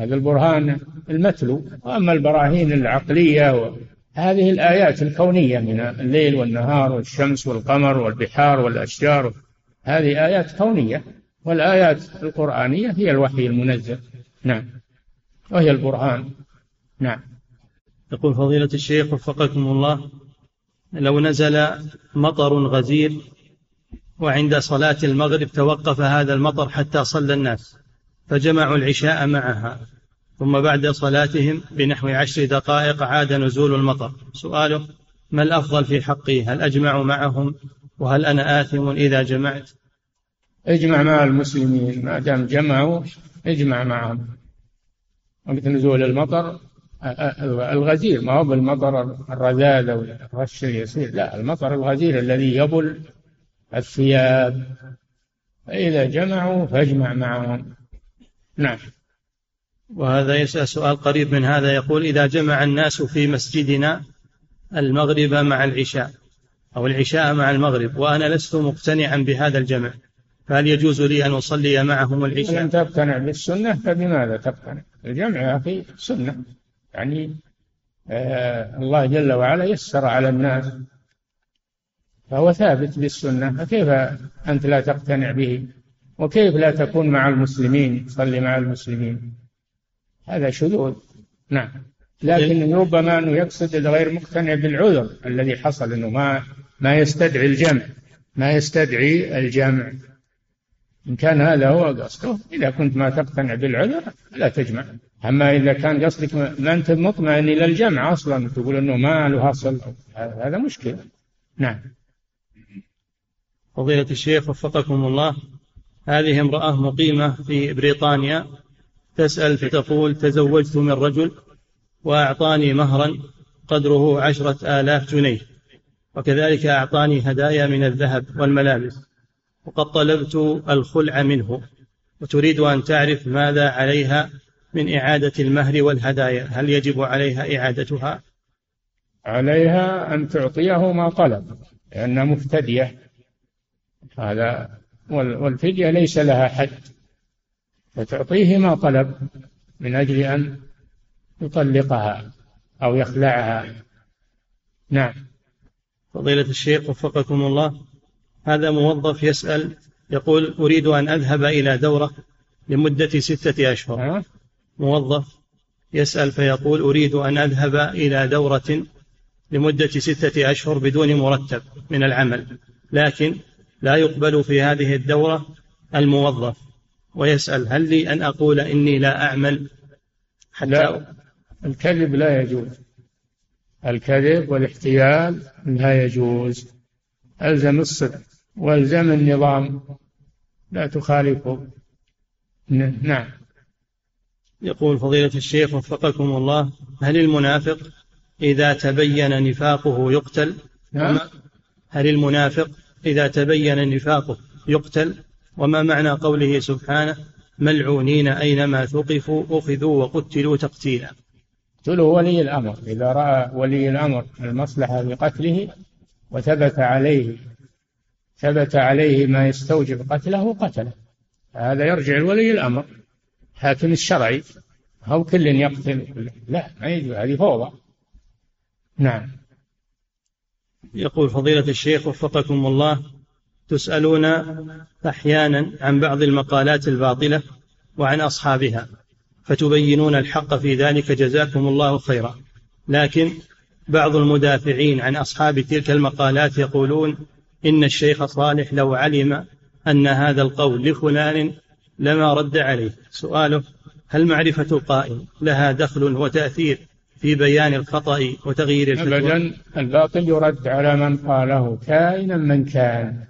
هذا البرهان المتلو. وأما البراهين العقلية هذه الآيات الكونية من الليل والنهار والشمس والقمر والبحار والأشجار هذه آيات كونية والآيات القرآنية هي الوحي المنزل نعم. وهي البرهان نعم. يقول فضيلة الشيخ وفقكم الله لو نزل مطر غزير وعند صلاة المغرب توقف هذا المطر حتى صلى الناس فجمعوا العشاء معها. ثم بعد صلاتهم بنحو عشر دقائق عاد نزول المطر. سؤاله ما الأفضل في حقي؟ هل أجمع معهم؟ وهل أنا آثم إذا جمعت؟ اجمع مع المسلمين ما دام جمعوا اجمع معهم. وقت نزول المطر الغزير ما هو بالمطر الرذاذ أو الرش اليسير لا المطر الغزير الذي يبل الثياب. فإذا جمعوا فاجمع معهم. نعم. وهذا يسأل سؤال قريب من هذا يقول إذا جمع الناس في مسجدنا المغرب مع العشاء أو العشاء مع المغرب وأنا لست مقتنعا بهذا الجمع فهل يجوز لي أن أصلي معهم العشاء؟ إن تقتنع بالسنة فبماذا تقتنع؟ الجمع يا أخي سنة يعني آه الله جل وعلا يسر على الناس فهو ثابت بالسنة فكيف أنت لا تقتنع به وكيف لا تكون مع المسلمين تصلي مع المسلمين هذا شذوذ. نعم. لكن ربما أنه يقصد الغير مقتنع بالعذر الذي حصل أنه ما ما يستدعي الجمع ما يستدعي الجمع. إن كان هذا هو قصده. إذا كنت ما تقتنع بالعذر لا تجمع. أما إذا كان قصدك ما أنت مطمئن إلى الجمع أصلا تقول أنه ما له أصل هذا مشكلة. نعم. فضيلة الشيخ وفقكم الله. هذه امرأة مقيمة في بريطانيا. تسأل فتقول تزوجت من رجل وأعطاني مهرا قدره عشرة آلاف جنيه وكذلك أعطاني هدايا من الذهب والملابس وقد طلبت الخلع منه وتريد أن تعرف ماذا عليها من إعادة المهر والهدايا هل يجب عليها إعادتها؟ عليها أن تعطيه ما طلب لأنها مفتدية. هذا والفدية ليس لها حد. فتعطيه ما طلب من أجل أن يطلقها أو يخلعها. نعم. فضيلة الشيخ وفقكم الله هذا موظف يسأل يقول أريد أن أذهب إلى دورة لمدة ستة أشهر. موظف يسأل فيقول أريد أن أذهب إلى دورة لمدة ستة أشهر بدون مرتب من العمل لكن لا يقبل في هذه الدورة الموظف. ويسأل هل لي أن أقول إني لا أعمل؟ حتى لا الكذب لا يجوز. الكذب والاحتيال لا يجوز. ألزم الصدق والزم النظام لا تخالفه. نعم. يقول فضيلة الشيخ وفقكم الله هل المنافق إذا تبين نفاقه يقتل؟ نعم. هل المنافق إذا تبين نفاقه يقتل؟ وما معنى قوله سبحانه ملعونين أينما ثقفوا أخذوا وقتلوا تقتيلا. قتلوا ولي الأمر. إذا رأى ولي الأمر المصلحة بقتله وثبت عليه ثبت عليه ما يستوجب قتله قتله. هذا يرجع لولي الأمر. حاكم الشرعي. أو كل يقتل. لا ما يجوز. هذه فوضى. نعم. يقول فضيلة الشيخ وفقكم الله تسألون أحيانا عن بعض المقالات الباطلة وعن أصحابها فتبينون الحق في ذلك جزاكم الله خيرا. لكن بعض المدافعين عن أصحاب تلك المقالات يقولون إن الشيخ صالح لو علم أن هذا القول لفلان لما رد عليه. سؤاله هل معرفة القائل لها دخل وتأثير في بيان الخطأ وتغيير الفتوى؟ أبدا الباطل يرد على من قاله كائنا من كان.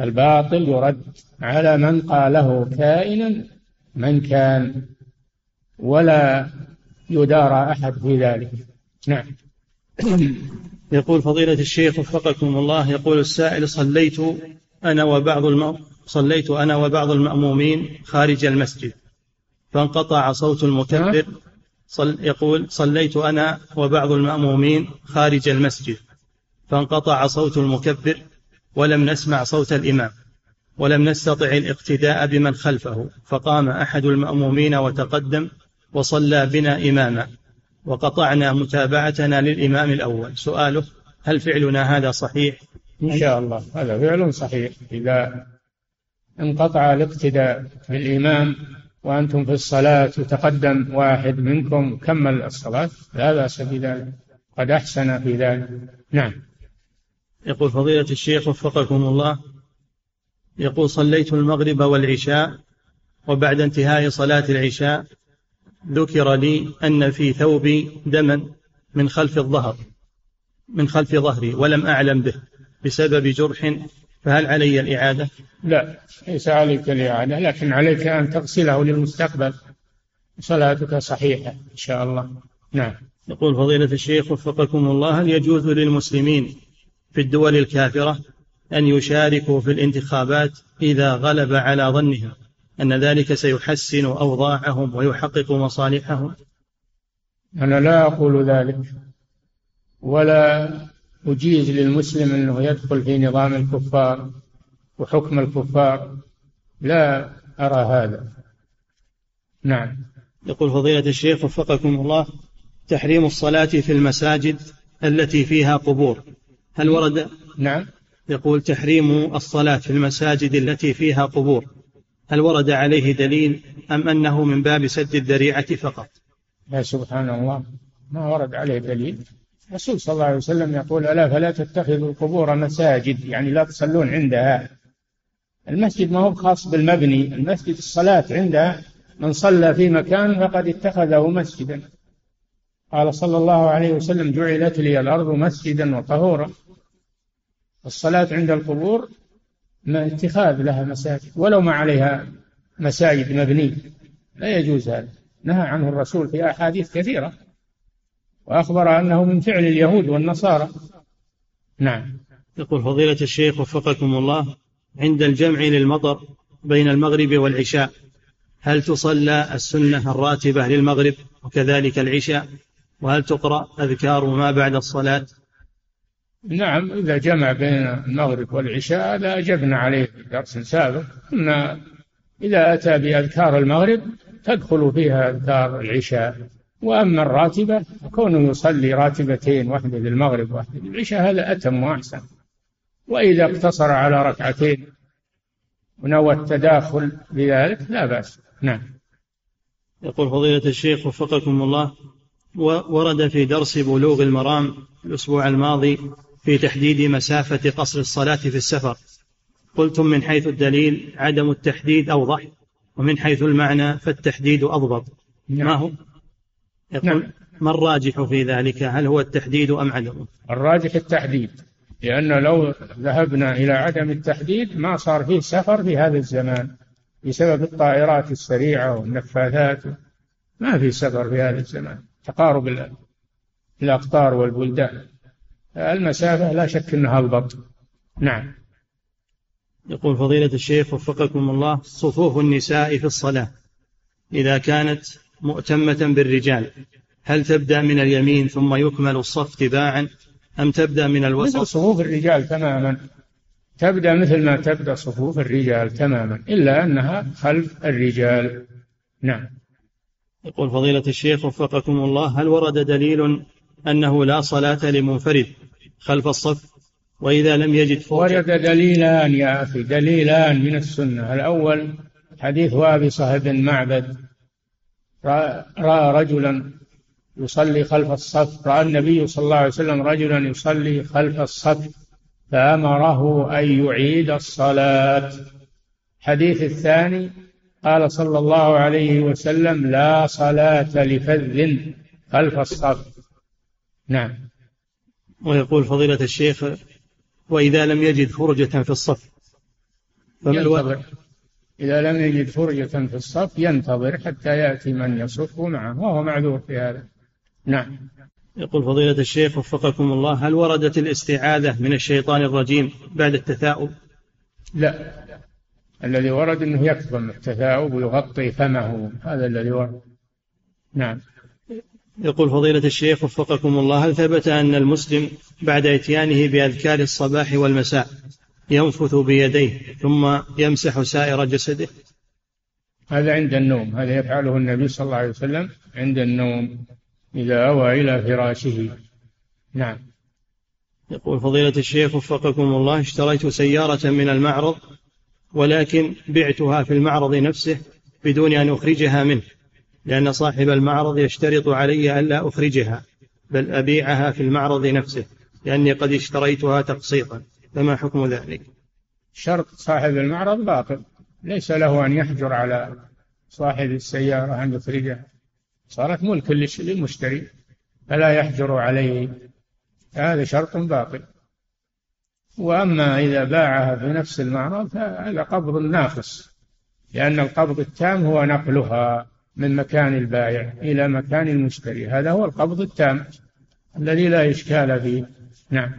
الباطل يرد على من قاله كائنا من كان ولا يدارى أحد في ذلك. نعم. يقول فضيلة الشيخ وفقكم الله يقول السائل صليت أنا وبعض الم... صليت أنا وبعض المأمومين خارج المسجد فانقطع صوت المكبر صل يقول صليت أنا وبعض المأمومين خارج المسجد فانقطع صوت المكبر ولم نسمع صوت الإمام ولم نستطع الاقتداء بمن خلفه فقام أحد المأمومين وتقدم وصلى بنا إماما وقطعنا متابعتنا للإمام الأول. سؤاله هل فعلنا هذا صحيح؟ إن شاء الله. هذا فعل صحيح. إذا انقطع الاقتداء بالإمام وأنتم في الصلاة وتقدم واحد منكم كمل الصلاة لا بأس بذلك. قد أحسن في ذلك. نعم. يقول فضيلة الشيخ وفقكم الله يقول صليت المغرب والعشاء وبعد انتهاء صلاة العشاء ذكر لي أن في ثوبي دما من خلف الظهر من خلف ظهري ولم أعلم به بسبب جرح فهل علي الإعادة؟ لا ليس عليك الإعادة لكن عليك أن تغسله للمستقبل. صلاتك صحيحة إن شاء الله. نعم. يقول فضيلة الشيخ وفقكم الله هل يجوز للمسلمين في الدول الكافرة أن يشاركوا في الانتخابات إذا غلب على ظنهم أن ذلك سيحسن أوضاعهم ويحقق مصالحهم. أنا لا أقول ذلك ولا أجيز للمسلم أنه يدخل في نظام الكفار وحكم الكفار. لا أرى هذا. نعم. يقول فضيلة الشيخ وفقكم الله تحريم الصلاة في المساجد التي فيها قبور. هل ورد؟ نعم. يقول تحريم الصلاة في المساجد التي فيها قبور. هل ورد عليه دليل أم أنه من باب سد الذريعة فقط؟ يا سبحان الله. ما ورد عليه دليل. الرسول صلى الله عليه وسلم يقول ألا فلا تتخذوا القبور مساجد؟ يعني لا تصلون عندها. المسجد ما هو خاص بالمبني المسجد الصلاة عندها. من صلى في مكان فقد اتخذه مسجدا. قال صلى الله عليه وسلم جعلت لي الأرض مسجدا وطهورا. الصلاة عند القبور ما اتخاذ لها مساجد ولو ما عليها مساجد مبنية. لا يجوز هذا. نهى عنه الرسول في أحاديث كثيرة وأخبر أنه من فعل اليهود والنصارى. نعم. يقول فضيلة الشيخ وفقكم الله عند الجمع للمطر بين المغرب والعشاء هل تصلى السنة الراتبة للمغرب وكذلك العشاء؟ وهل تقرأ أذكار ما بعد الصلاة؟ نعم إذا جمع بين المغرب والعشاء هذا أجبنا عليه في درس سابق. أن إذا أتى بأذكار المغرب تدخل فيها أذكار العشاء. وأما الراتبة كونه يصلي راتبتين واحدة للمغرب واحدة للعشاء هذا أتم وأحسن. وإذا اقتصر على ركعتين ونوى التداخل بذلك لا بأس. نعم. يقول فضيلة الشيخ وفقكم الله ورد في درس بلوغ المرام الأسبوع الماضي في تحديد مسافة قصر الصلاة في السفر. قلتم من حيث الدليل عدم التحديد أوضح ومن حيث المعنى فالتحديد أضبط. نعم. ما هو؟ يقول نعم. ما الراجح في ذلك؟ هل هو التحديد أم عدمه؟ الراجح التحديد لأن لو ذهبنا إلى عدم التحديد ما صار فيه سفر في هذا الزمان بسبب الطائرات السريعة والنفاثات ما في سفر في هذا الزمان تقارب الأقطار والبلدان. المسافة لا شك أنها البط نعم. يقول فضيلة الشيخ وفقكم الله صفوف النساء في الصلاة إذا كانت مؤتمة بالرجال هل تبدأ من اليمين ثم يكمل الصف تباعا أم تبدأ من الوسط؟ مثل صفوف الرجال تماما. تبدأ مثل ما تبدأ صفوف الرجال تماما إلا أنها خلف الرجال. نعم. يقول فضيلة الشيخ وفقكم الله هل ورد دليل أنه لا صلاة لمنفرد خلف الصف وإذا لم يجد فرجة ورد دليلان يا أخي دليلان من السنة. الأول حديث وابصة بن معبد رأى رجلا يصلي خلف الصف رأى النبي صلى الله عليه وسلم رجلا يصلي خلف الصف فأمره أن يعيد الصلاة. الحديث الثاني قال صلى الله عليه وسلم لا صلاة لفذ خلف الصف. نعم. ويقول فضيلة الشيخ وإذا لم يجد فرجة في الصف ينتظر. إذا لم يجد فرجة في الصف ينتظر حتى يأتي من يصفه معه وهو معذور في هذا. نعم. يقول فضيلة الشيخ وفقكم الله هل وردت الاستعاذة من الشيطان الرجيم بعد التثاؤب؟ لا. الذي ورد أنه يكظم التثاؤب ويغطي فمه. هذا الذي ورد. نعم. يقول فضيلة الشيخ وفقكم الله هل ثبت أن المسلم بعد إتيانه بأذكار الصباح والمساء ينفث بيديه ثم يمسح سائر جسده؟ هذا عند النوم هذا يفعله النبي صلى الله عليه وسلم عند النوم إذا أوى إلى فراشه. نعم. يقول فضيلة الشيخ وفقكم الله اشتريت سيارة من المعرض ولكن بعتها في المعرض نفسه بدون أن أخرجها منه. لأن صاحب المعرض يشترط علي ألا أخرجها بل أبيعها في المعرض نفسه لأني قد اشتريتها تقسيطا. فما حكم ذلك؟ شرط صاحب المعرض باطل. ليس له أن يحجر على صاحب السيارة أن يخرجها. صارت ملك للمشتري فلا يحجر عليه. هذا شرط باطل. وأما إذا باعها في نفس المعرض فهذا قبض ناقص لأن القبض التام هو نقلها. من مكان البائع إلى مكان المشتري. هذا هو القبض التام الذي لا إشكال فيه. نعم.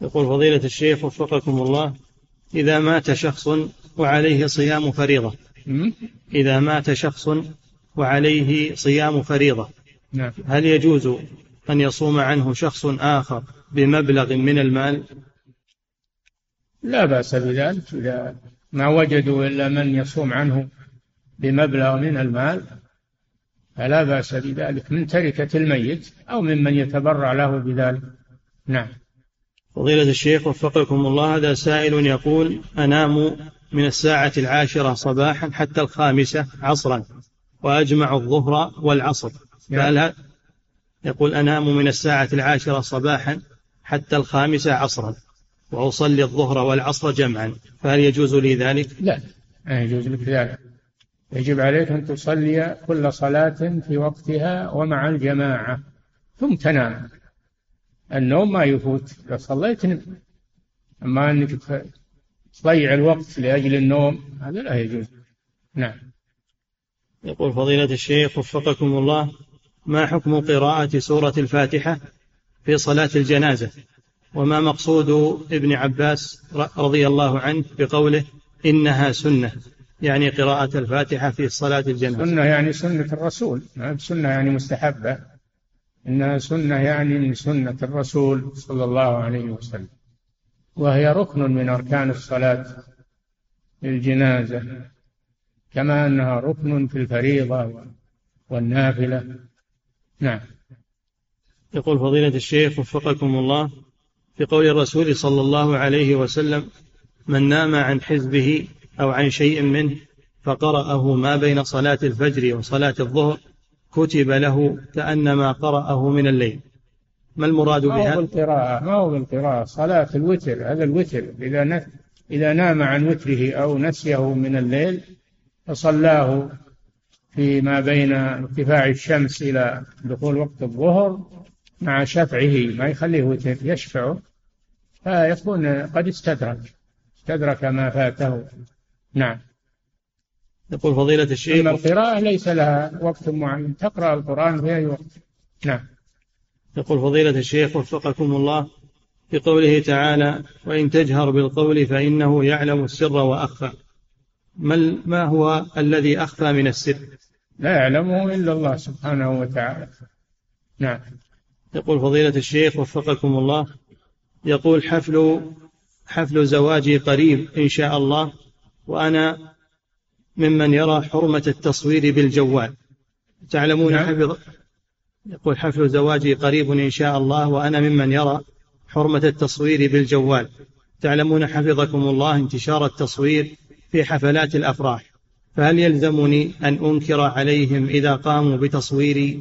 يقول فضيلة الشيخ وفقكم الله إذا مات شخص وعليه صيام فريضة. إذا مات شخص وعليه صيام فريضة. نعم. هل يجوز أن يصوم عنه شخص آخر بمبلغ من المال؟ لا بأس بذلك إذا ما وجدوا إلا من يصوم عنه. بمبلغ من المال فلا بأس بذلك من تركة الميت أو ممن يتبرع له بذلك. نعم. فضيلة الشيخ وفقكم الله هذا سائل يقول أنام من الساعة العاشرة صباحا حتى الخامسة عصرا وأجمع الظهر والعصر. فهل يقول أنام من الساعة العاشرة صباحا حتى الخامسة عصرا وأصلي الظهر والعصر جمعا. فهل يجوز لي ذلك؟ لا لا يجوز لك ذلك. يجب عليك أن تصلي كل صلاة في وقتها ومع الجماعة. ثم تنام. النوم ما يفوت. إذا صليت أما أنك تضيع الوقت لأجل النوم هذا لا يجوز. نعم. يقول فضيلة الشيخ وفقكم الله ما حكم قراءة سورة الفاتحة في صلاة الجنازة؟ وما مقصود ابن عباس رضي الله عنه بقوله إنها سنة؟ يعني قراءة الفاتحة في صلاة الجنازة. سنة يعني سنة الرسول. ما سنة يعني مستحبة. إنها سنة يعني من سنة الرسول صلى الله عليه وسلم. وهي ركن من أركان الصلاة للجنازة كما أنها ركن في الفريضة والنافلة. نعم. يقول فضيلة الشيخ وفقكم الله في قول الرسول صلى الله عليه وسلم من نام عن حزبه أو عن شيء منه فقرأه ما بين صلاة الفجر وصلاة الظهر كتب له كأنما قرأه من الليل. ما المراد بها؟ ما هو بالقراءة ما هو بالقراءة؟ صلاة الوتر هذا الوتر إذا إذا نام عن وتره أو نسيه من الليل فصلاه فيما بين ارتفاع الشمس إلى دخول وقت الظهر مع شفعه ما يخليه وتر يشفعه فيكون قد استدرك استدرك ما فاته. نعم. يقول فضيلة الشيخ أما القراءة ليس لها وقت معين. تقرأ القرآن في أي وقت. نعم. يقول فضيلة الشيخ وفقكم الله في قوله تعالى وإن تجهر بالقول فإنه يعلم السر وأخفى. ما ما هو الذي أخفى من السر؟ لا يعلمه إلا الله سبحانه وتعالى. نعم. يقول فضيلة الشيخ وفقكم الله يقول حفل حفل زواجي قريب إن شاء الله وأنا ممن يرى حرمة التصوير بالجوال. تعلمون نعم. حفظ يقول حفل زواجي قريب إن شاء الله وأنا ممن يرى حرمة التصوير بالجوال. تعلمون حفظكم الله انتشار التصوير في حفلات الأفراح. فهل يلزمني أن أنكر عليهم إذا قاموا بتصويري؟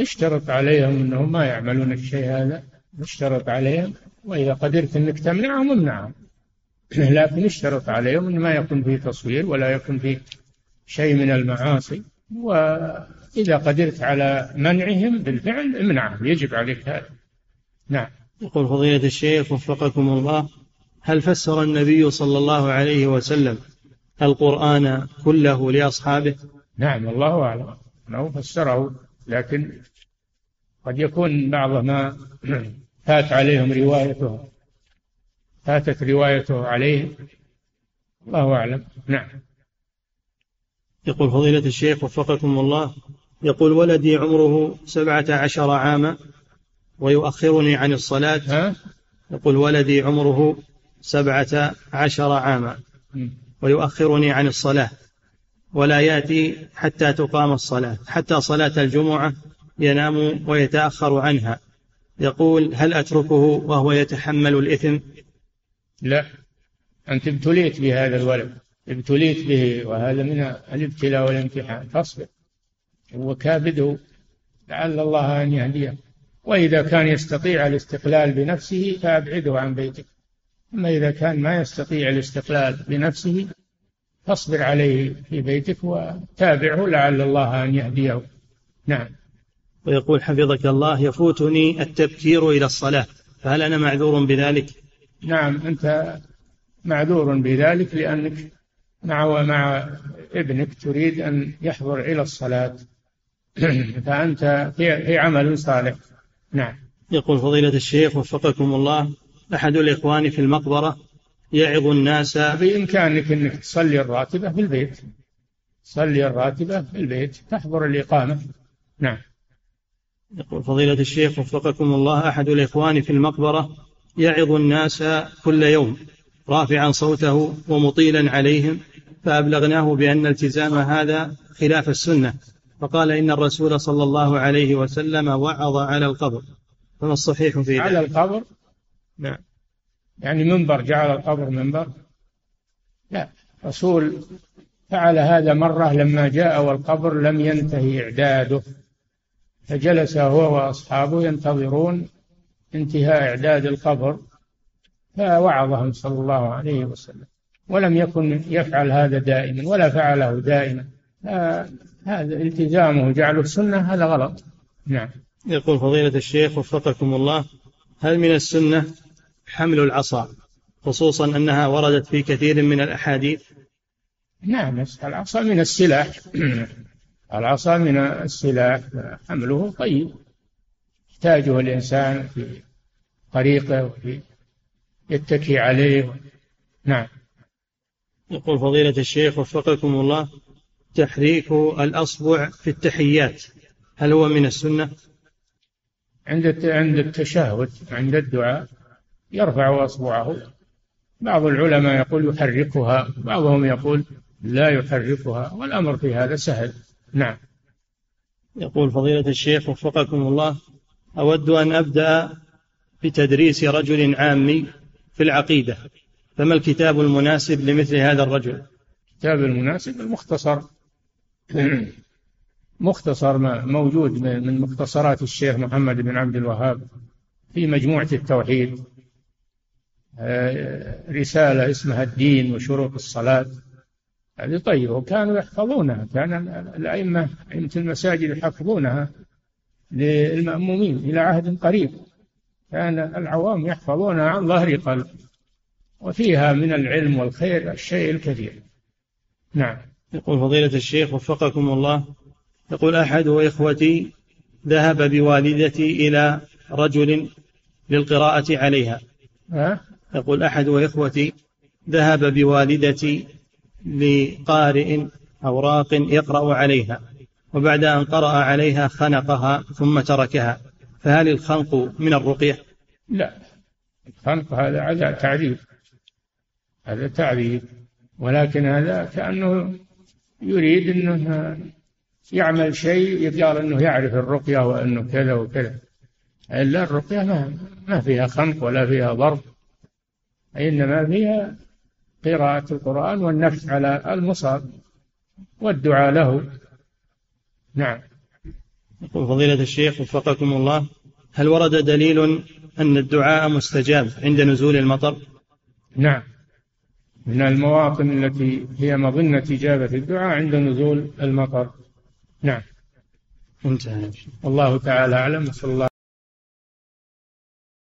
اشترط عليهم أنهم ما يعملون الشيء هذا. اشترط عليهم وإذا قدرت أنك تمنعهم امنعهم. لكن اشترط عليهم أن ما يكون فيه تصوير ولا يكون فيه شيء من المعاصي. وإذا قدرت على منعهم بالفعل امنعهم يجب عليك هذا. نعم. يقول فضيلة الشيخ وفقكم الله هل فسر النبي صلى الله عليه وسلم القرآن كله لأصحابه؟ نعم الله أعلم أنه فسره لكن قد يكون بعض ما فات عليهم روايته. فاتت روايته عليه. الله أعلم. نعم. يقول فضيلة الشيخ وفقكم الله يقول ولدي عمره سبعة عشر عاما ويؤخرني عن الصلاة. ها؟ يقول ولدي عمره سبعة عشر عاما ويؤخرني عن الصلاة. ولا يأتي حتى تقام الصلاة حتى صلاة الجمعة ينام ويتأخر عنها. يقول هل أتركه وهو يتحمل الإثم؟ لا أنت ابتليت بهذا الولد ابتليت به وهذا من الابتلاء والامتحان. فاصبر هو كابده. لعل الله أن يهديه. وإذا كان يستطيع الاستقلال بنفسه فأبعده عن بيتك أما إذا كان ما يستطيع الاستقلال بنفسه فاصبر عليه في بيتك وتابعه لعل الله أن يهديه. نعم. ويقول حفظك الله يفوتني التبكير إلى الصلاة فهل أنا معذور بذلك؟ نعم أنت معذور بذلك لأنك مع مع ابنك تريد أن يحضر إلى الصلاة. فأنت في عمل صالح. نعم. يقول فضيلة الشيخ وفقكم الله أحد الإخوان في المقبرة يعظ الناس بإمكانك أنك تصلي الراتبة في البيت. تصلي الراتبة في البيت تحضر الإقامة. نعم. يقول فضيلة الشيخ وفقكم الله أحد الإخوان في المقبرة يعظ الناس كل يوم رافعا صوته ومطيلا عليهم فأبلغناه بأن التزام هذا خلاف السنة. فقال إن الرسول صلى الله عليه وسلم وعظ على القبر. فما الصحيح في ذلك؟ على القبر؟ نعم. يعني منبر جعل القبر منبر؟ لا. رسول فعل هذا مرة لما جاء والقبر لم ينتهي إعداده. فجلس هو وأصحابه ينتظرون انتهاء إعداد القبر فوعظهم صلى الله عليه وسلم. ولم يكن يفعل هذا دائما ولا فعله دائما. هذا التزامه جعله السنة هذا غلط. نعم. يقول فضيلة الشيخ وفقكم الله هل من السنة حمل العصا خصوصا أنها وردت في كثير من الأحاديث؟ نعم العصا من السلاح. العصا من السلاح حمله طيب. يحتاجه الإنسان في طريقه وفي يتكي عليه. نعم. يقول فضيلة الشيخ وفقكم الله تحريك الأصبع في التحيات هل هو من السنة؟ عند عند التشهد عند الدعاء يرفع أصبعه. بعض العلماء يقول يحركها بعضهم يقول لا يحركها والأمر في هذا سهل. نعم. يقول فضيلة الشيخ وفقكم الله أود أن أبدأ بتدريس رجل عامي في العقيدة فما الكتاب المناسب لمثل هذا الرجل؟ الكتاب المناسب المختصر. مختصر ما موجود من مختصرات الشيخ محمد بن عبد الوهاب في مجموعة التوحيد. آه، رسالة اسمها الدين وشروط الصلاة. هذه طيبة وكانوا يحفظونها كان الأئمة أئمة المساجد يحفظونها. للمأمومين إلى عهد قريب. كان العوام يحفظونها عن ظهر قلب وفيها من العلم والخير الشيء الكثير. نعم. يقول فضيلة الشيخ وفقكم الله يقول أحد إخوتي ذهب بوالدتي إلى رجل للقراءة عليها. أه؟ يقول أحد إخوتي ذهب بوالدتي لقارئ أوراق يقرأ عليها. وبعد أن قرأ عليها خنقها ثم تركها فهل الخنق من الرقية؟ لا. الخنق هذا تعذيب هذا تعذيب ولكن هذا كأنه يريد أنه يعمل شيء يقال أنه يعرف الرقية وأنه كذا وكذا. إلا الرقية ما, ما فيها خنق ولا فيها ضرب. إنما فيها قراءة القرآن والنفس على المصاب والدعاء له. نعم. يقول فضيلة الشيخ وفقكم الله هل ورد دليل أن الدعاء مستجاب عند نزول المطر؟ نعم. من المواطن التي هي مظنة إجابة الدعاء عند نزول المطر. نعم. انتهى. الله تعالى أعلم وصلى الله